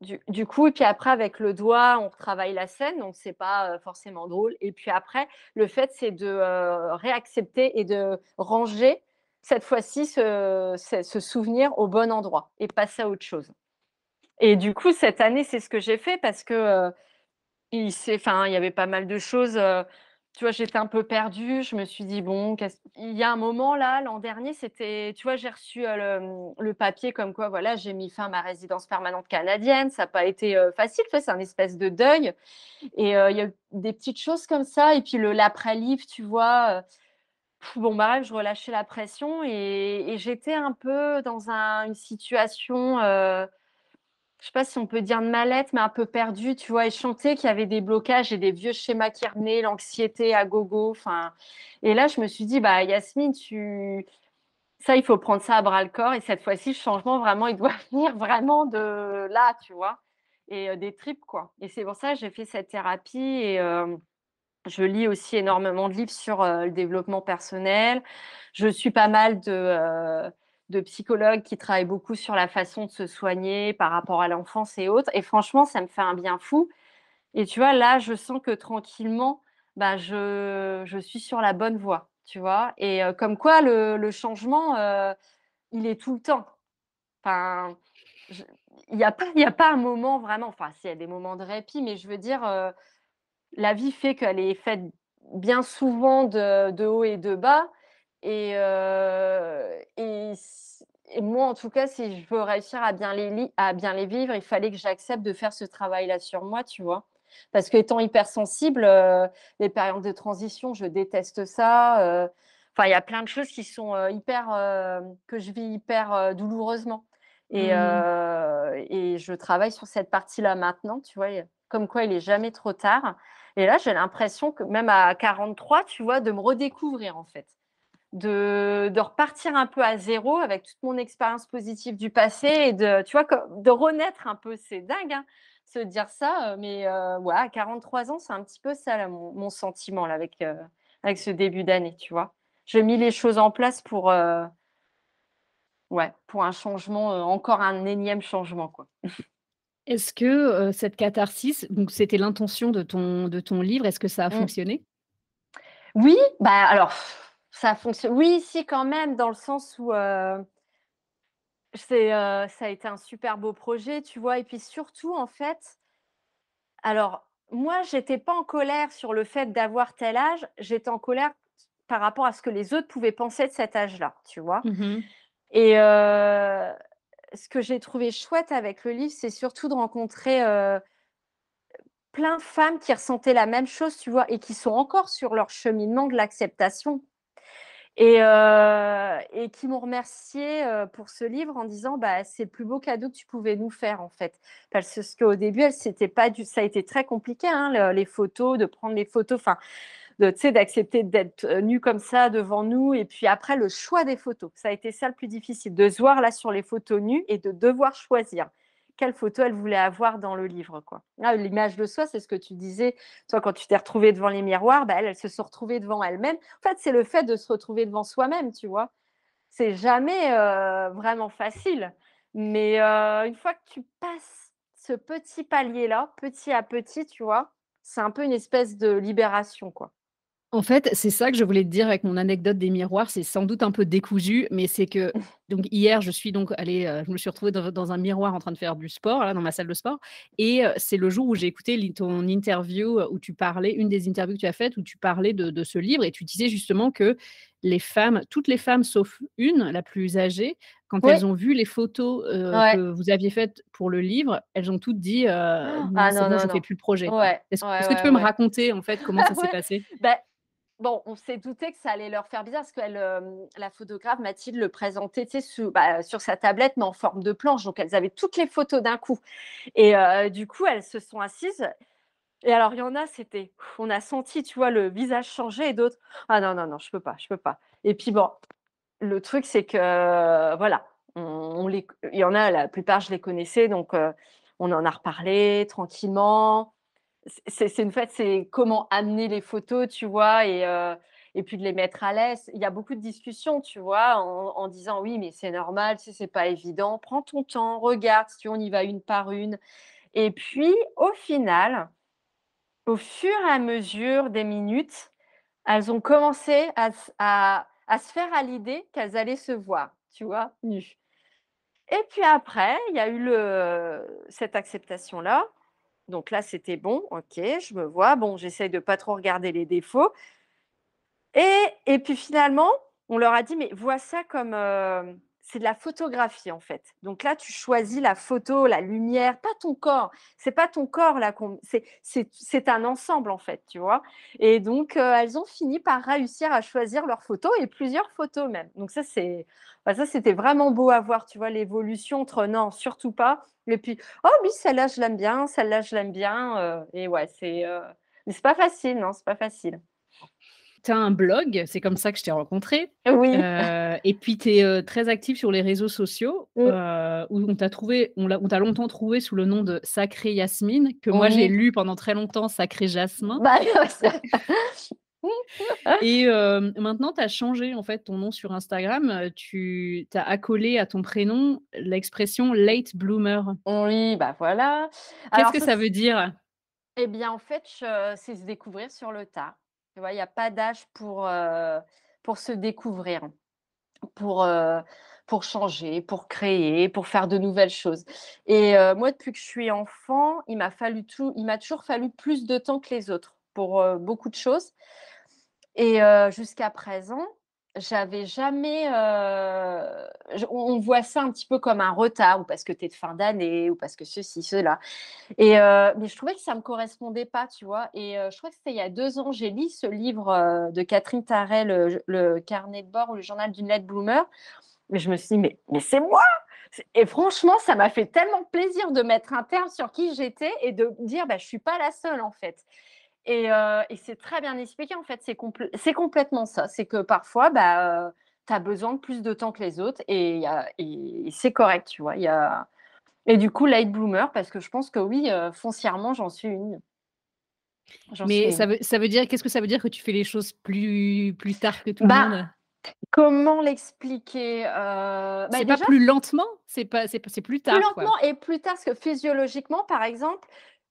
Du du coup et puis après avec le doigt, on retravaille la scène, donc c'est pas, heu, forcément drôle et puis après, le fait, c'est de, heu, réaccepter et de ranger, cette fois-ci, ce souvenir au bon endroit et passer à autre chose. Et du coup, cette année, c'est ce que j'ai fait parce que, heu, il il y avait pas mal de choses, tu vois, j'étais un peu perdue. Je me suis dit: «Bon, qu'est-ce» il y a un moment là, l'an dernier, c'était tu vois, j'ai reçu, le, papier comme quoi, voilà, j'ai mis fin à ma résidence permanente canadienne. Ça a pas été, facile, tu vois, c'est un espèce de deuil et il y a eu des petites choses comme ça et puis le l'après-livre, tu vois? Bon, bah, je relâchais la pression et j'étais un peu dans un une situation, heu je sais pas si on peut dire de mal-être, mais un peu perdue, tu vois? Et je qu'il y avait des blocages et des vieux schémas qui revenaient, l'anxiété à gogo, enfin et là, je me suis dit: «Bah, Yasmine, tu ça, il faut prendre ça à bras le corps et cette fois-ci, le changement, vraiment, il doit venir vraiment de là», tu vois? Et heu, des tripes, quoi. Et c'est pour ça que j'ai fait cette thérapie et hem, je lis aussi énormément de livres sur, heu, le développement personnel. Je suis pas mal de, heu, de psychologues qui travaillent beaucoup sur la façon de se soigner par rapport à l'enfance et autres et franchement, ça me fait un bien fou et tu vois, là, je sens que tranquillement, bah, je je suis sur la bonne voie, tu vois? Et heu, comme quoi le le changement, il est tout le temps. Enfin, il y a pas a pas un moment vraiment enfin, si, il y a des moments de répit, mais je veux dire, la vie fait qu'elle est faite bien souvent de de hauts et de bas et heu et moi, en tout cas, si je veux réussir à bien les à bien les vivre, il fallait que j'accepte de faire ce travail-là sur moi, tu vois? Parce qu'étant hypersensible, heu, les périodes de transition, je déteste ça, heu, enfin, il y a plein de choses qui sont, hyper, que je vis hyper, douloureusement et Mmh. et je travaille sur cette partie-là maintenant, tu vois? Comme quoi il est jamais trop tard et là, j'ai l'impression que même à 43, tu vois, de me redécouvrir, en fait. De de repartir un peu à zéro avec toute mon expérience positive du passé et de tu vois, de renaître un peu. C'est dingue, hein, se dire ça, heu, mais heu, ouais, à 43 ans, c'est un petit peu ça mon sentiment là avec, heu, avec ce début d'année, tu vois? J'ai mis les choses en place pour, ouais, pour un changement, encore un énième changement, quoi. Est-ce que, cette catharsis, donc c'était l'intention de ton de ton livre, est-ce que ça a Mmh. fonctionné? Oui, bah, alors ça fonctionne oui, si quand même dans le sens où, C'est, ça a été un super beau projet, tu vois? Et puis surtout, en fait, alors moi, j'étais pas en colère sur le fait d'avoir tel âge, j'étais en colère par rapport à ce que les autres pouvaient penser de cet âge-là, tu vois? Mmh mh. Et ce que j'ai trouvé chouette avec le livre, c'est surtout de rencontrer, plein de femmes qui ressentaient la même chose, tu vois? Et qui sont encore sur leur cheminement de l'acceptation. Et qui m'ont remercié, pour ce livre en disant: «Bah, c'est le plus beau cadeau que tu pouvais nous faire, en fait». Parce qu'au début, s'étaient pas ça a été très compliqué, hein, le les photos, de prendre les photos, enfin, de tu sais, d'accepter d'être, heu, nue comme ça devant nous et puis après le choix des photos. Ça a été ça le plus difficile, de se voir là sur les photos nues et de devoir choisir quelle photo elle voulait avoir dans le livre, quoi. Là, l'image de soi, c'est ce que tu disais, toi, quand tu t'es retrouvée devant les miroirs, bah, elles se sont retrouvées devant elles-mêmes. En fait, c'est le fait de se retrouver devant soi-même, tu vois? C'est jamais, heu, vraiment facile, mais heu, une fois que tu passes ce petit palier-là, petit à petit, tu vois? C'est un peu une espèce de libération, quoi. En fait, c'est ça que je voulais te dire avec mon anecdote des miroirs, c'est sans doute un peu décousu, mais c'est que donc hier, je suis donc allée, heu, je me suis retrouvée dans dans un miroir en train de faire du sport, là, dans ma salle de sport et heu, c'est le jour où j'ai écouté ton interview, heu, où tu parlais une des interviews que tu as faites, où tu parlais de de ce livre et tu disais justement que les femmes toutes les femmes sauf une, la plus âgée, quand elles ont vu les photos, ouais. que vous aviez faites pour le livre, elles ont toutes dit, heu: «Non, Ah non, je fais non. plus le projet». Ouais, Est-ce que tu peux me raconter, en fait, comment ça s'est passé? bah, bon, on s'est douté que ça allait leur faire bizarre parce qu'elle, hem, la photographe Mathilde le présentait, bah, sur sa tablette, mais en forme de planche, donc elles avaient toutes les photos d'un coup. Et heu, du coup, elles se sont assises. Et alors il y en a, c'était on a senti, tu vois, le visage changer et d'autres: «Ah non, non, non, je peux pas, je peux pas» et puis bon, le truc, c'est que, euh, voilà, on les il y en a, la plupart, je les connaissais, donc on en a reparlé tranquillement. C'est une fait, c'est comment amener les photos, tu vois? Et heu et puis de les mettre à l'aise. Il y a beaucoup de discussions, tu vois? En disant: «Oui, mais c'est normal, sais, c'est pas évident. Prends ton temps, regarde, si on y va une par une» et puis au final, au fur et à mesure des minutes, elles ont commencé à à se faire à l'idée qu'elles allaient se voir, tu vois? Nues. Et puis après, il y a eu le cette acceptation-là. Donc là, c'était bon, OK, je me vois. Bon, j'essaye de pas trop regarder les défauts et et puis finalement, on leur a dit: «Mais vois ça comme, hem, c'est de la photographie, en fait. Donc là, tu choisis la photo, la lumière, pas ton corps. C'est pas ton corps là c'est un ensemble, en fait», tu vois? Et donc heu, elles ont fini par réussir à choisir leurs photos et plusieurs photos même. Donc ça, c'est bah, ça, c'était vraiment beau à voir, tu vois? L'évolution entre: «Non, surtout pas» et puis: «Oh oui, celle-là, je l'aime bien, celle-là, je l'aime bien», heu et ouais, c'est, heu mais c'est pas facile, non, c'est pas facile. Tu as un blog, c'est comme ça que je t'ai rencontrée, Oui. heu et puis tu es, très active sur les réseaux sociaux, Mmh. heu, où on t'a trouvé on t'a longtemps trouvé sous le nom de Sacré Yasmine, que moi j'ai Oui. lu pendant très longtemps Sacré Jasmin Bah, et maintenant tu as changé en fait ton nom sur Instagram, tu as accolé à ton prénom l'expression late bloomer. oui, bah, voilà. Qu'est-ce que ça veut dire? eh bien, en fait, c'est se découvrir sur le tard. Il y a pas d'âge pour, pour se découvrir, pour, heu, pour changer, pour créer, pour faire de nouvelles choses. Et heu, moi, depuis que je suis enfant, il m'a fallu tout il m'a toujours fallu plus de temps que les autres pour, beaucoup de choses. Et jusqu'à présent, j'avais jamais, je on voit ça un petit peu comme un retard ou parce que tu es de fin d'année ou parce que ceci, cela et heu, mais je trouvais que ça me correspondait pas, tu vois? Et heu, je crois que c'était il y a 2 ans, j'ai lu ce livre, de Catherine Tarrell, heu, le carnet de bord ou le journal d'une late bloomer mais je me suis dit: «Mais mais c'est moi!» et franchement, ça m'a fait tellement plaisir de mettre un terme sur qui j'étais et de dire: «Bah, je suis pas la seule, en fait». Et heu et c'est très bien expliqué en fait, c'est complè c'est complètement ça. C'est que parfois, bah, heu, tu as besoin de plus de temps que les autres et c'est correct, tu vois? Il y a et du coup, late bloomer parce que je pense que oui, heu, foncièrement, j'en suis une. Suis Mais ça une. veut ça veut dire qu'est-ce que ça veut dire que tu fais les choses plus plus tard que tout le Bah, monde? comment l'expliquer? Heu, bah, C'est pas plus lentement? C'est plus Plus tard, quoi? lentement et plus tard, parce que physiologiquement, par exemple,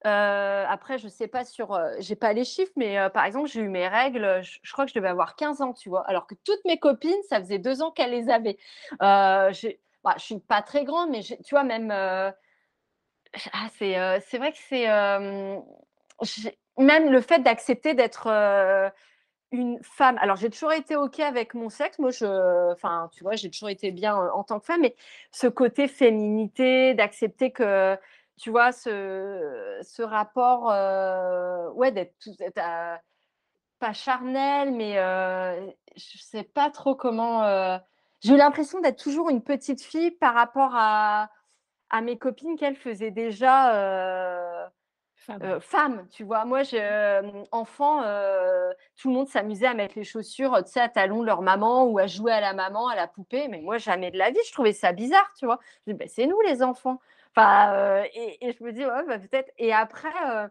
heu, après je sais pas sur, heu, j'ai pas les chiffres, mais heu, par exemple, j'ai eu mes règles, heu, je je crois que je devais avoir 15 ans, tu vois? Alors que toutes mes copines, ça faisait 2 ans qu'elles les avaient. J'ai bah, je suis pas très grande, mais tu vois même, ah c'est, c'est vrai que c'est, même le fait d'accepter d'être, une femme alors j'ai toujours été OK avec mon sexe. Moi je enfin, tu vois, j'ai toujours été bien, en tant que femme, mais ce côté féminité, d'accepter que, tu vois, ce ce rapport, ouais, d'être tout pas charnel, mais, heu, je sais pas trop comment, j'ai eu l'impression d'être toujours une petite fille par rapport à à mes copines qu'elles faisaient déjà, Femme. Tu vois? Moi, hem, enfant, tout le monde s'amusait à mettre les chaussures, tu sais, à talons de leur maman ou à jouer à la maman, à la poupée, mais moi, jamais de la vie, je trouvais ça bizarre, tu vois? Je dis: «Beh, c'est nous les enfants». Heu et je me dis: «Ouais, bah, peut-être» et après, heu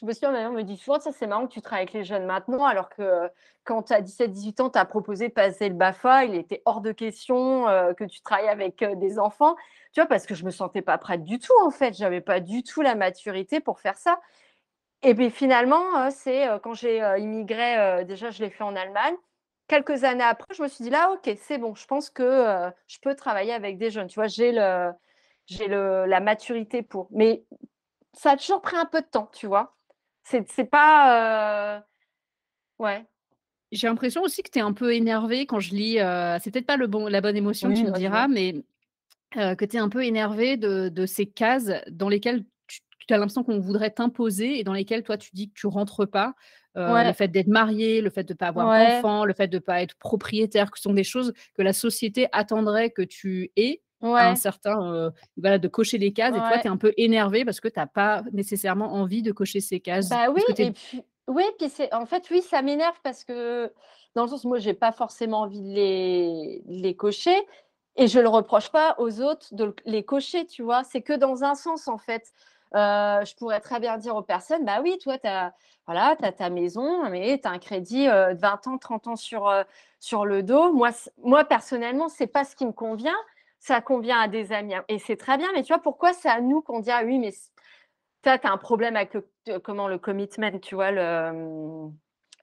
je me souviens, ma mère me dit souvent: «Ça, c'est marrant que tu travailles avec les jeunes maintenant, alors que, heu, quand tu as 17-18 ans, tu as proposé de passer le BAFA, il était hors de question, que tu travailles avec, des enfants». Tu vois? Parce que je me sentais pas prête du tout, en fait. J'avais pas du tout la maturité pour faire ça Et puis finalement, c'est, quand j'ai, immigré, déjà je l'ai fait en Allemagne. Quelques années après, je me suis dit: «Là, OK, c'est bon, je pense que, je peux travailler avec des jeunes». Tu vois? J'ai le j'ai le la maturité pour. Mais ça a toujours pris un peu de temps, tu vois? C'est c'est pas, ouais. J'ai l'impression aussi que tu es un peu énervée quand je lis, heu, c'est peut-être pas le bon la bonne émotion, tu me diras, mais heu, que tu es un peu énervée de de ces cases dans lesquelles tu tu as l'impression qu'on voudrait t'imposer et dans lesquelles toi tu dis que tu rentres pas. Le fait d'être mariée, le fait de pas avoir Ouais. d'enfant, le fait de pas être propriétaire, que ce sont des choses que la société attendrait que tu aies à un certain, heu, voilà, de cocher les cases et toi tu es un peu énervée parce que tu as pas nécessairement envie de cocher ces cases. Bah, oui et puis oui, puis c'est en fait, oui, ça m'énerve parce que dans le sens moi, j'ai pas forcément envie de les les cocher et je le reproche pas aux autres de les cocher, tu vois? C'est que dans un sens, en fait. Heu, je pourrais très bien dire aux personnes: «Bah, oui, toi, tu as voilà, as ta maison, mais tu as un crédit, heu, de 20 ans, 30 ans sur, sur le dos». Moi moi, personnellement, c'est pas ce qui me convient. Ça convient à des amis et c'est très bien, mais tu vois, pourquoi c'est à nous qu'on dit: «Ah oui, mais c» toi, tu as un problème avec le comment le commitment, tu vois? Le,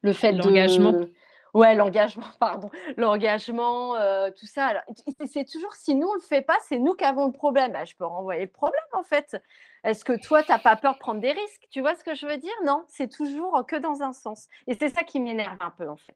le fait L'engagement. de ouais, l'engagement, pardon, l'engagement, heu, tout ça. Alors, c'est toujours si nous on le fait pas, c'est nous qui avons le problème. Bah, je peux renvoyer le problème, en fait. Est-ce que toi, tu as pas peur de prendre des risques? Tu vois ce que je veux dire? Non, c'est toujours que dans un sens et c'est ça qui m'énerve un peu, en fait.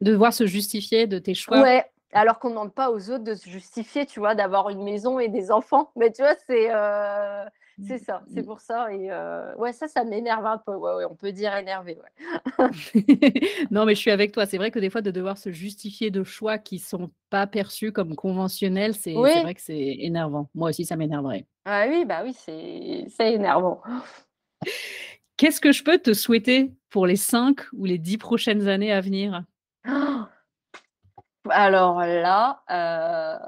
Devoir se justifier de tes choix. Ouais, alors qu'on demande pas aux autres de se justifier, tu vois? D'avoir une maison et des enfants. Mais tu vois, c'est, heu, c'est ça, c'est pour ça et heu, ouais, ça, ça m'énerve un peu. Ouais, ouais, on peut dire énervé, ouais. Non, mais je suis avec toi. C'est vrai que des fois, de devoir se justifier de choix qui sont pas perçus comme conventionnels, c'est Oui. vrai que c'est énervant. Moi aussi, ça m'énerverait. Ah oui, bah, oui, c'est c'est énervant. Qu'est-ce que je peux te souhaiter pour les 5 ou les 10 prochaines années à venir? Alors là, heu,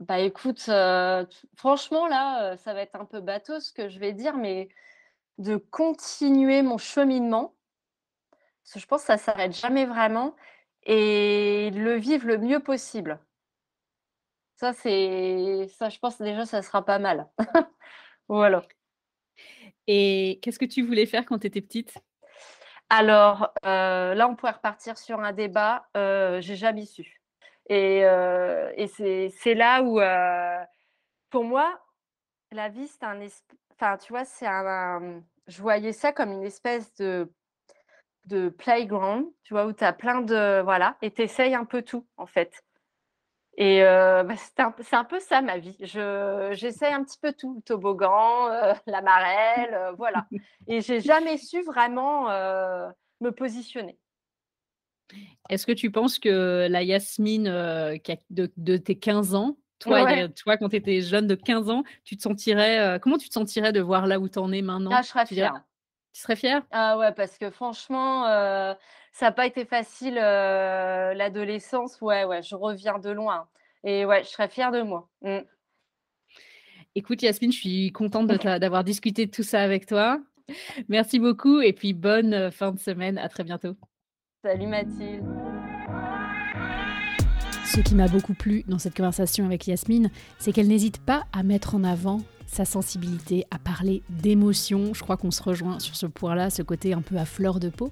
bah, écoute, heu, t franchement, là, heu, ça va être un peu bateau ce que je vais dire, mais de continuer mon cheminement parce que je pense ça s'arrête jamais vraiment et de le vivre le mieux possible. Ça, c'est ça, je pense déjà, ça sera pas mal. Voilà. Et qu'est-ce que tu voulais faire quand tu étais petite? Alors, heu, là, on pourrait repartir sur un débat, heu, j'ai jamais su et c'est là où, pour moi, la vie, c'est un enfin, tu vois, c'est un, je voyais ça comme une espèce de de playground, tu vois? Où tu as plein de voilà et tu essayes un peu tout, en fait et bah, c'est un peu ça ma vie. Je j'essaye un petit peu tout, le toboggan, la marelle, voilà et j'ai jamais su vraiment, me positionner. Est-ce que tu penses que la Yasmine, qui a de de tes 15 ans, toi, Ouais. toi, quand tu étais jeune de 15 ans, tu te sentirais, heu, comment tu te sentirais de voir là où tu en es Ah, maintenant? je serais Tu dirais fière. tu serais fière? Ah ouais, parce que franchement, heu, ça a pas été facile, l'adolescence. Ouais, ouais, je reviens de loin et ouais, je serais fière de moi. Mmh. Écoute Yasmine, je suis contente d'avoir discuté de tout ça avec toi. Merci beaucoup et puis bonne, fin de semaine. À très bientôt. Salut Mathilde. Ce qui m'a beaucoup plu dans cette conversation avec Yasmine, c'est qu'elle n'hésite pas à mettre en avant sa sensibilité, à parler d'émotions. Je crois qu'on se rejoint sur ce point-là, ce côté un peu à fleur de peau.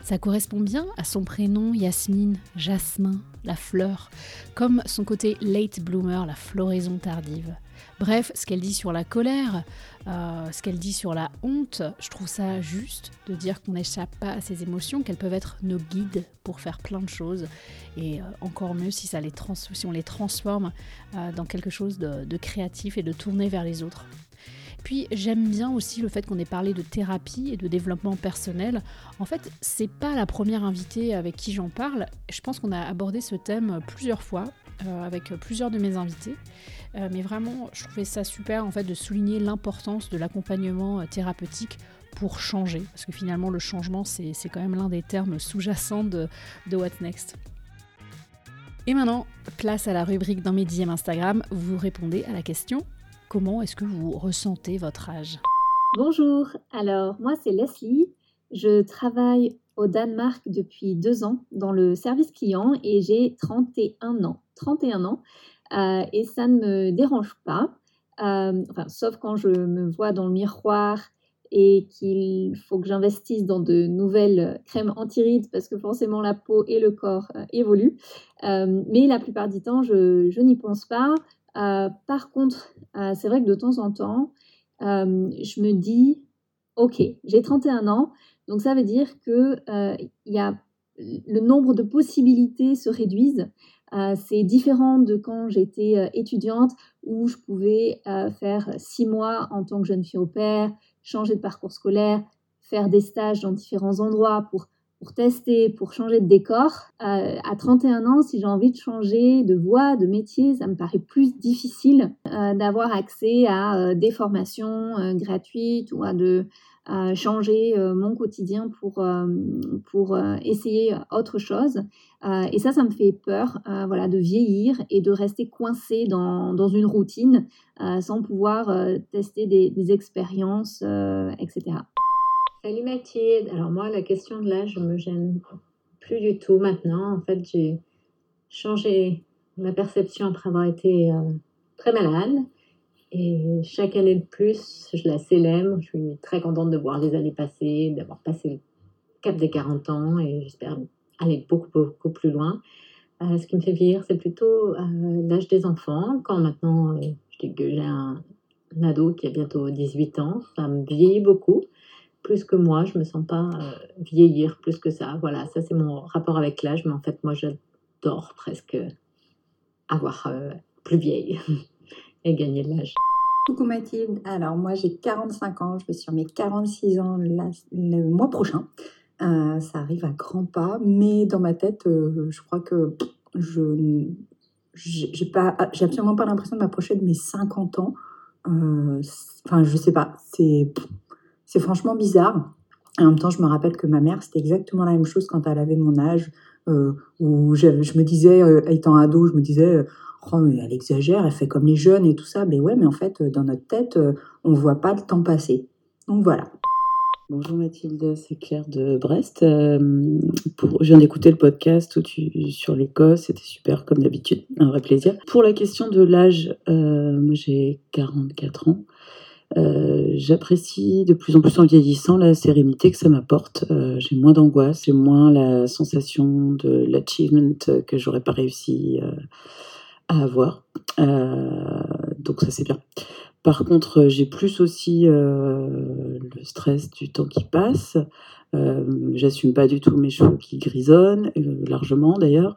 Ça correspond bien à son prénom, Yasmine, Jasmin, la fleur, comme son côté late bloomer, la floraison tardive. Bref, ce qu'elle dit sur la colère, euh, ce qu'elle dit sur la honte, je trouve ça juste de dire qu'on n'échappe pas à ces émotions, qu'elles peuvent être nos guides pour faire plein de choses. Et euh, encore mieux si, on les transforme euh, dans quelque chose de, créatif et de tourné vers les autres. Puis j'aime bien aussi le fait qu'on ait parlé de thérapie et de développement personnel. En fait, c'est pas la première invitée avec qui j'en parle. Je pense qu'on a abordé ce thème plusieurs fois avec plusieurs de mes invités. Euh, mais vraiment, je trouvais ça super en fait de souligner l'importance de l'accompagnement euh, thérapeutique pour changer, parce que finalement le changement c'est quand même l'un des termes sous-jacents de, de What's Next. Et maintenant, place à la rubrique dans mes DM Instagram, vous répondez à la question comment est-ce que vous ressentez votre âge? Bonjour, alors moi c'est Leslie, je travaille au Danemark depuis deux ans dans le service client et j'ai 31 ans. 31 ans euh, et ça ne me dérange pas, euh, enfin, sauf quand je me vois dans le miroir et qu'il faut que j'investisse dans de nouvelles crèmes anti-rides parce que forcément la peau et le corps évoluent. mais la plupart du temps, je, je n'y pense pas. par contre, c'est vrai que de temps en temps, je me dis, OK, j'ai 31 ans, donc ça veut dire que il y a le nombre de possibilités se réduisent. Euh, c'est différent de quand j'étais euh, étudiante où je pouvais euh, faire six mois en tant que jeune fille au père, changer de parcours scolaire, faire des stages dans différents endroits pour, pour tester, pour changer de décor. à 31 ans, si j'ai envie de changer de voie, de métier, ça me paraît plus difficile d'avoir accès à des formations gratuites ou à de, changer euh, mon quotidien pour, euh, pour euh, essayer autre chose. et ça, ça me fait peur voilà, de vieillir et de rester coincé dans, dans une routine sans pouvoir tester des expériences, etc. Salut Mathilde. Alors moi, la question de l'âge me gêne plus du tout maintenant. En fait, j'ai changé ma perception après avoir été très malade. Et chaque année de plus, je la célèbre. Je suis très contente de voir les années passer, d'avoir passé le cap des 40 ans et j'espère aller beaucoup, beaucoup plus loin. Euh, ce qui me fait vieillir, c'est plutôt euh, l'âge des enfants. Quand maintenant, euh, je dis que j'ai un, ado qui a bientôt 18 ans, ça me vieillit beaucoup. Plus que moi, je me sens pas vieillir plus que ça. Voilà, ça c'est mon rapport avec l'âge. Mais en fait, moi, j'adore presque avoir plus vieille. et gagner de l'âge. Coucou Mathilde, alors moi j'ai 45 ans, je vais sur mes 46 ans le mois prochain. Euh, ça arrive à grands pas, mais dans ma tête, euh, je crois que je pas j'ai absolument pas l'impression de m'approcher de mes 50 ans. Euh, enfin, je sais pas, c'est c'est franchement bizarre. En même temps, je me rappelle que ma mère, c'était exactement la même chose quand elle avait mon âge, où je, me disais, étant ado, je me disais, oh, elle exagère, elle fait comme les jeunes et tout ça. Mais ouais, mais en fait, dans notre tête, euh, on ne voit pas le temps passer. Donc voilà. Bonjour Mathilde, c'est Claire de Brest. Euh, pour, je viens d'écouter le podcast sur l'Écosse, c'était super comme d'habitude, un vrai plaisir. Pour la question de l'âge, euh, moi j'ai 44 ans. J'apprécie de plus en plus en vieillissant la sérénité que ça m'apporte. j'ai moins d'angoisse, j'ai moins la sensation de l'achievement que j'aurais pas réussi à avoir. Euh, donc ça c'est bien. Par contre, j'ai plus aussi euh, le stress du temps qui passe. Euh, j'assume pas du tout mes cheveux qui grisonnent, largement d'ailleurs.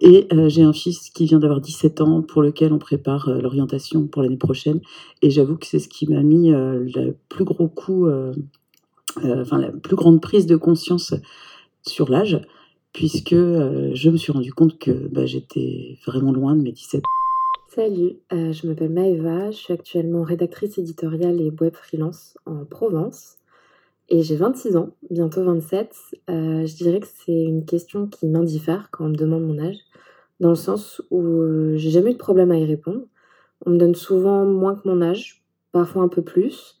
Et j'ai un fils qui vient d'avoir 17 ans pour lequel on prépare l'orientation pour l'année prochaine. Et j'avoue que c'est ce qui m'a mis le plus gros coup, enfin la plus grande prise de conscience sur l'âge puisque euh, je me suis rendu compte que bah, j'étais vraiment loin de mes 17 Salut, euh, je m'appelle Maëva, je suis actuellement rédactrice éditoriale et web freelance en Provence et j'ai 26 ans, bientôt 27. Euh, je dirais que c'est une question qui m'indiffère quand on me demande mon âge, dans le sens où j'ai jamais eu de problème à y répondre. On me donne souvent moins que mon âge, parfois un peu plus,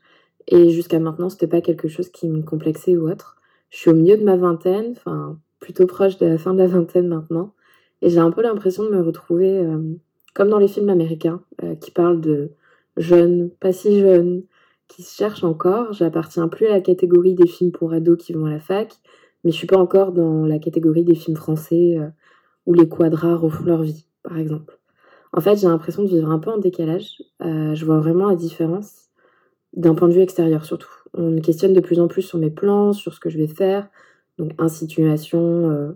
et jusqu'à maintenant c'était pas quelque chose qui me complexait ou autre. Je suis au milieu de ma vingtaine, enfin plutôt proche de la fin de la vingtaine maintenant. Et j'ai un peu l'impression de me retrouver euh, comme dans les films américains euh, qui parlent de jeunes, pas si jeunes, qui se cherchent encore. J'appartiens plus à la catégorie des films pour ados qui vont à la fac, mais je suis pas encore dans la catégorie des films français euh, où les quadras refont leur vie, par exemple. En fait, j'ai l'impression de vivre un peu en décalage. je vois vraiment la différence d'un point de vue extérieur surtout. On me questionne de plus en plus sur mes plans, sur ce que je vais faire, donc, en situation, euh,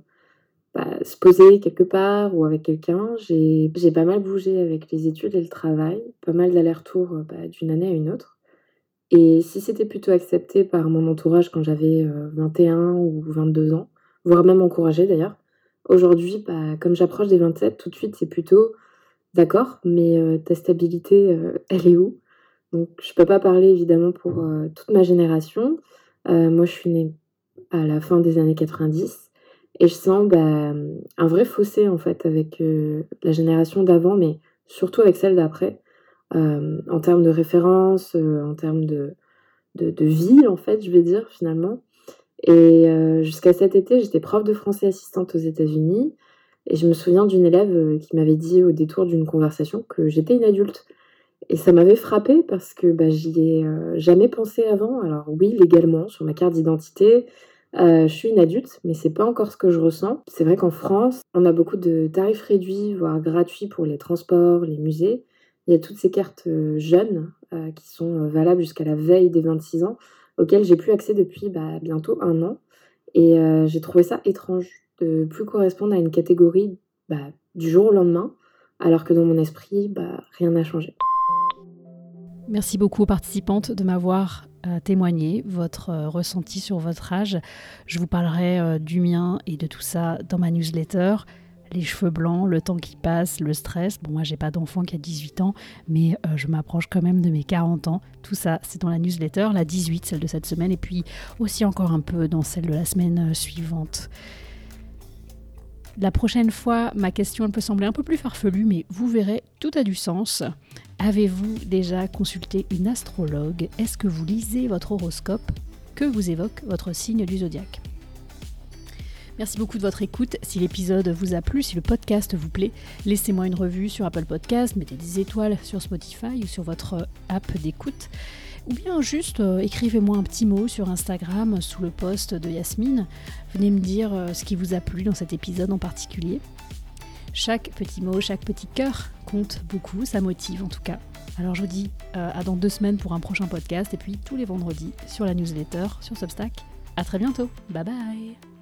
bah, se poser quelque part ou avec quelqu'un. J'ai pas mal bougé avec les études et le travail, pas mal d'allers-retours euh, bah, d'une année à une autre. Et si c'était plutôt accepté par mon entourage quand j'avais 21 euh, ou 22 ans, voire même encouragé d'ailleurs, aujourd'hui, bah, comme j'approche des 27, tout de suite, c'est plutôt d'accord, mais ta stabilité, elle est où? Donc, je peux pas parler évidemment pour toute ma génération. moi, je suis née à la fin des années 90. Et je sens bah, un vrai fossé en fait avec euh, la génération d'avant, mais surtout avec celle d'après, euh, en termes de référence, euh, en termes de, vie en fait, je vais dire finalement. Et jusqu'à cet été, j'étais prof de français assistante aux États-Unis. Et je me souviens d'une élève qui m'avait dit au détour d'une conversation que j'étais une adulte. Et ça m'avait frappé parce que bah, j'y ai jamais pensé avant. Alors oui, légalement, sur ma carte d'identité, je suis une adulte, mais c'est pas encore ce que je ressens. C'est vrai qu'en France, on a beaucoup de tarifs réduits, voire gratuits pour les transports, les musées. Il y a toutes ces cartes jeunes qui sont valables jusqu'à la veille des 26 ans, auxquelles j'ai plus accès depuis bah, bientôt un an. Et j'ai trouvé ça étrange de plus correspondre à une catégorie bah, du jour au lendemain, alors que dans mon esprit, bah, rien n'a changé. Merci beaucoup aux participantes de m'avoir euh, témoigné votre euh, ressenti sur votre âge. Je vous parlerai euh, du mien et de tout ça dans ma newsletter. Les cheveux blancs, le temps qui passe, le stress. Bon, moi, j'ai pas d'enfant qui a 18 ans, mais je m'approche quand même de mes 40 ans. Tout ça, c'est dans la newsletter, la 18, celle de cette semaine, et puis aussi encore un peu dans celle de la semaine suivante. La prochaine fois, ma question elle peut sembler un peu plus farfelue, mais vous verrez, tout a du sens. Avez-vous déjà consulté une astrologue? Est-ce que vous lisez votre horoscope? Que vous évoque votre signe du zodiaque? Merci beaucoup de votre écoute. Si l'épisode vous a plu, si le podcast vous plaît, laissez-moi une revue sur Apple Podcast, mettez des étoiles sur Spotify ou sur votre app d'écoute. Ou bien juste euh, écrivez-moi un petit mot sur Instagram sous le post de Yasmine. Venez me dire euh, ce qui vous a plu dans cet épisode en particulier. Chaque petit mot, chaque petit cœur compte beaucoup, ça motive en tout cas. Alors je vous dis euh, à dans deux semaines pour un prochain podcast et puis tous les vendredis sur la newsletter, sur Substack. À très bientôt, bye bye